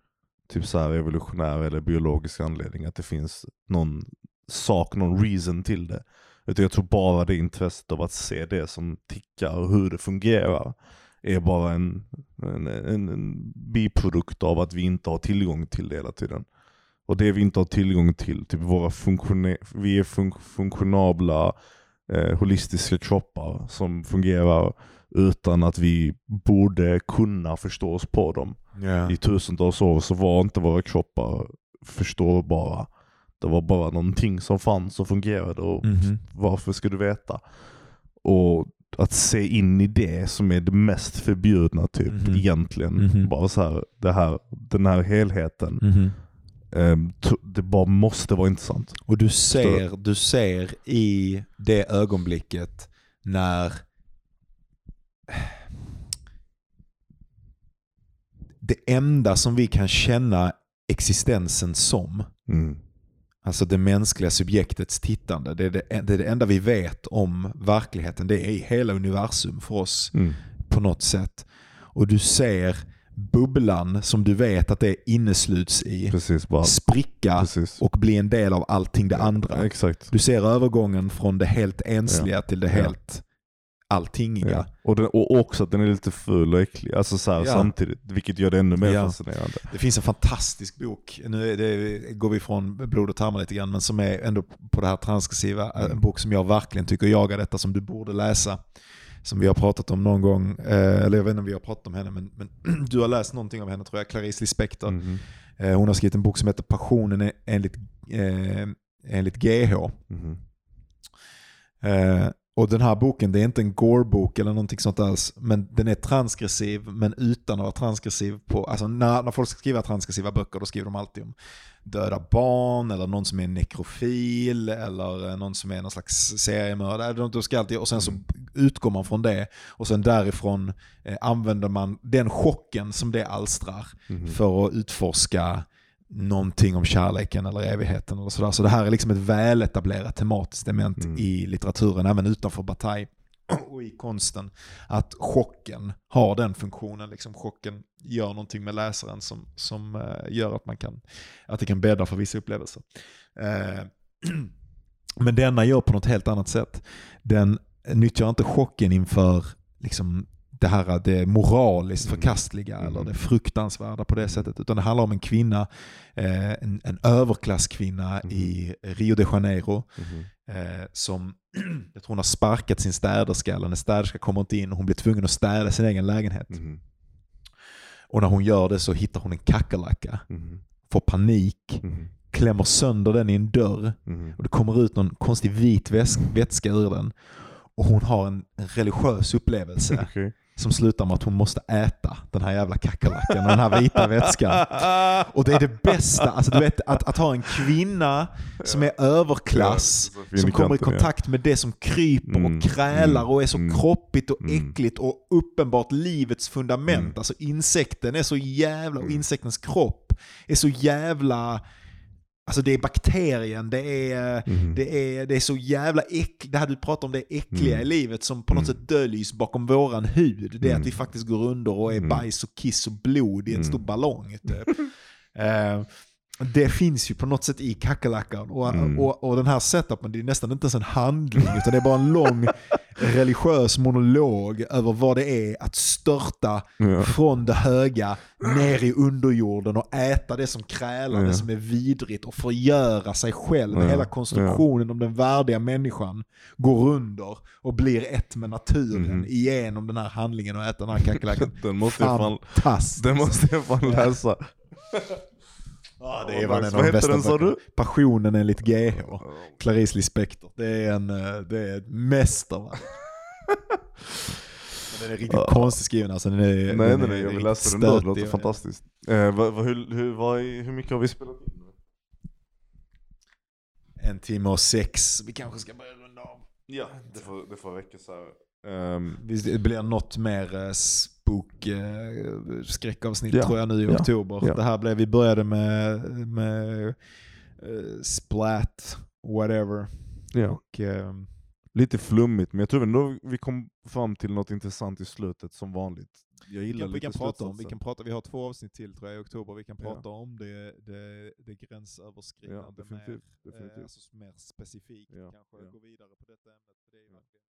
typ så här evolutionär eller biologisk anledning att det finns någon sak, någon reason till det. Utan jag tror bara det intresset av att se det som tickar och hur det fungerar är bara en, en, en, en biprodukt av att vi inte har tillgång till det hela tiden. Och det vi inte har tillgång till, typ våra vi är fun funktionabla eh, holistiska kroppar som fungerar utan att vi borde kunna förstå oss på dem. Ja. I tusentals år så var inte våra kroppar förståbara. Det var bara någonting som fanns och fungerade och Mhm. varför ska du veta? Och att se in i det som är det mest förbjudna typ Mhm. egentligen. Mhm. Bara så här, det här, den här helheten. T- det bara måste vara intressant. Och du ser, du ser i det ögonblicket när det enda som vi kan känna existensen som Mm. Alltså det mänskliga subjektets tittande. Det är det, det är det enda vi vet om verkligheten. Det är hela universum för oss Mm. på något sätt. Och du ser bubblan som du vet att det innesluts i Precis, spricka Precis. och bli en del av allting det andra. Exakt. Du ser övergången från det helt ensliga Ja. till det Ja. helt alltingiga. Ja. Och, den, och också att den är lite ful och äcklig, alltså så här, Ja. samtidigt, vilket gör det ännu mer Ja. fascinerande. Det finns en fantastisk bok, nu det, går vi ifrån blod och tarmar lite grann, men som är ändå på det här transgressiva. Mm. En bok som jag verkligen tycker jagar detta som du borde läsa. Som vi har pratat om någon gång, eh, eller jag vet inte om vi har pratat om henne, men, men du har läst någonting av henne tror jag, Clarice Lispector. Eh, hon har skrivit en bok som heter Passionen enligt, eh, enligt GH. Mhm. Eh, och den här boken, det är inte en gore-bok eller någonting sånt alls, men den är transgressiv, men utan att vara transgressiv på, alltså när, när folk skriver transgressiva böcker, då skriver de alltid om döda barn, eller någon som är nekrofil, eller någon som är någon slags seriemördare. De- ska alltid, och sen så utgår man från det, och sen därifrån eh, använder man den chocken som det alstrar Mhm. för att utforska någonting om kärleken eller evigheten. Eller sådär. Så det här är liksom ett väletablerat tematiskt element Mm. i litteraturen, även utanför Bataille och i konsten. Att chocken har den funktionen. Liksom chocken gör någonting med läsaren som, som eh, gör att, man kan, att det kan bädda för vissa upplevelser. Eh, men denna gör på något helt annat sätt. Den nyttjar inte chocken inför liksom, det här det moraliskt Mm. förkastliga Mm. eller det fruktansvärda på det sättet. Utan det handlar om en kvinna, eh, en, en överklasskvinna Mm. i Rio de Janeiro eh, som, jag tror hon har sparkat sin städerska, eller hennes städerska kommer inte in och hon blir tvungen att städa sin egen lägenhet. Mhm. Och när hon gör det så hittar hon en kackerlacka, får panik, klämmer sönder den i en dörr och det kommer ut någon konstig vit vätska ur den. Och hon har en religiös upplevelse Okej. Som slutar med att hon måste äta den här jävla kackerlackan och den här vita vätskan. Och det är det bästa, alltså du vet att, att ha en kvinna som är överklass, Ja, som kommer i kontakt med det som kryper Mm, och krälar och är så mm, kroppigt och mm. äckligt och uppenbart livets fundament. Mm. Alltså insekten är så jävla, och Mm. insektens kropp är så jävla, alltså det är bakterien, det är Mhm. det är, det är så jävla äckligt, det här du pratar om, det äckliga Mm. i livet som på något Mm. sätt döljs bakom våran hud. Det är Mm. att vi faktiskt går under och är Mm. bajs och kiss och blod i en Mm. stor ballong. Typ. Eh, det finns ju på något sätt i kackerlackan. Och, Mm. och, och den här setupen, det är nästan inte ens en handling, utan det är bara en lång religiös monolog över vad det är att störta Ja. från det höga ner i underjorden och äta det som krälar, Ja. det som är vidrigt och förgöra sig själv. Ja. Hela konstruktionen om den värdiga människan går under och blir ett med naturen Mhm. igenom den här handlingen och äta den här kackerlackan. Den måste jag fan, Fantastiskt. den måste jag fan läsa. Ja, det är Vad en av heter de bästa den, sa du? Passionen enligt GH. Clarice Lispector. Det är, en, eh, det är ett mästerverk. Den är riktigt konstigt skriven alltså. Den är, Nej den nej nej, jag vill läsa den då, det låter fantastiskt. Eh, vad, vad, hur, hur, vad, hur mycket har vi spelat in? En timme och sex. Vi kanske ska börja runda av. Ja, det får, det får räcka så här. Visst, Det blir något mer eh, spook eh, skräckavsnitt Ja, tror jag nu i ja, oktober. ja. Det här blev, vi började med, med eh, splat, whatever. Och, ehm, Lite flummigt, men jag tror ändå vi kom fram till något intressant i slutet som vanligt. Jag vi gillar kan, vi, lite kan prata om, vi, kan prata, vi har två avsnitt till tror jag i oktober. Vi kan prata om det, det, det gränsöverskridande definitivt, mer, definitivt. Eh, alltså mer specifikt. Kanske gå vidare på detta ämnet. Det är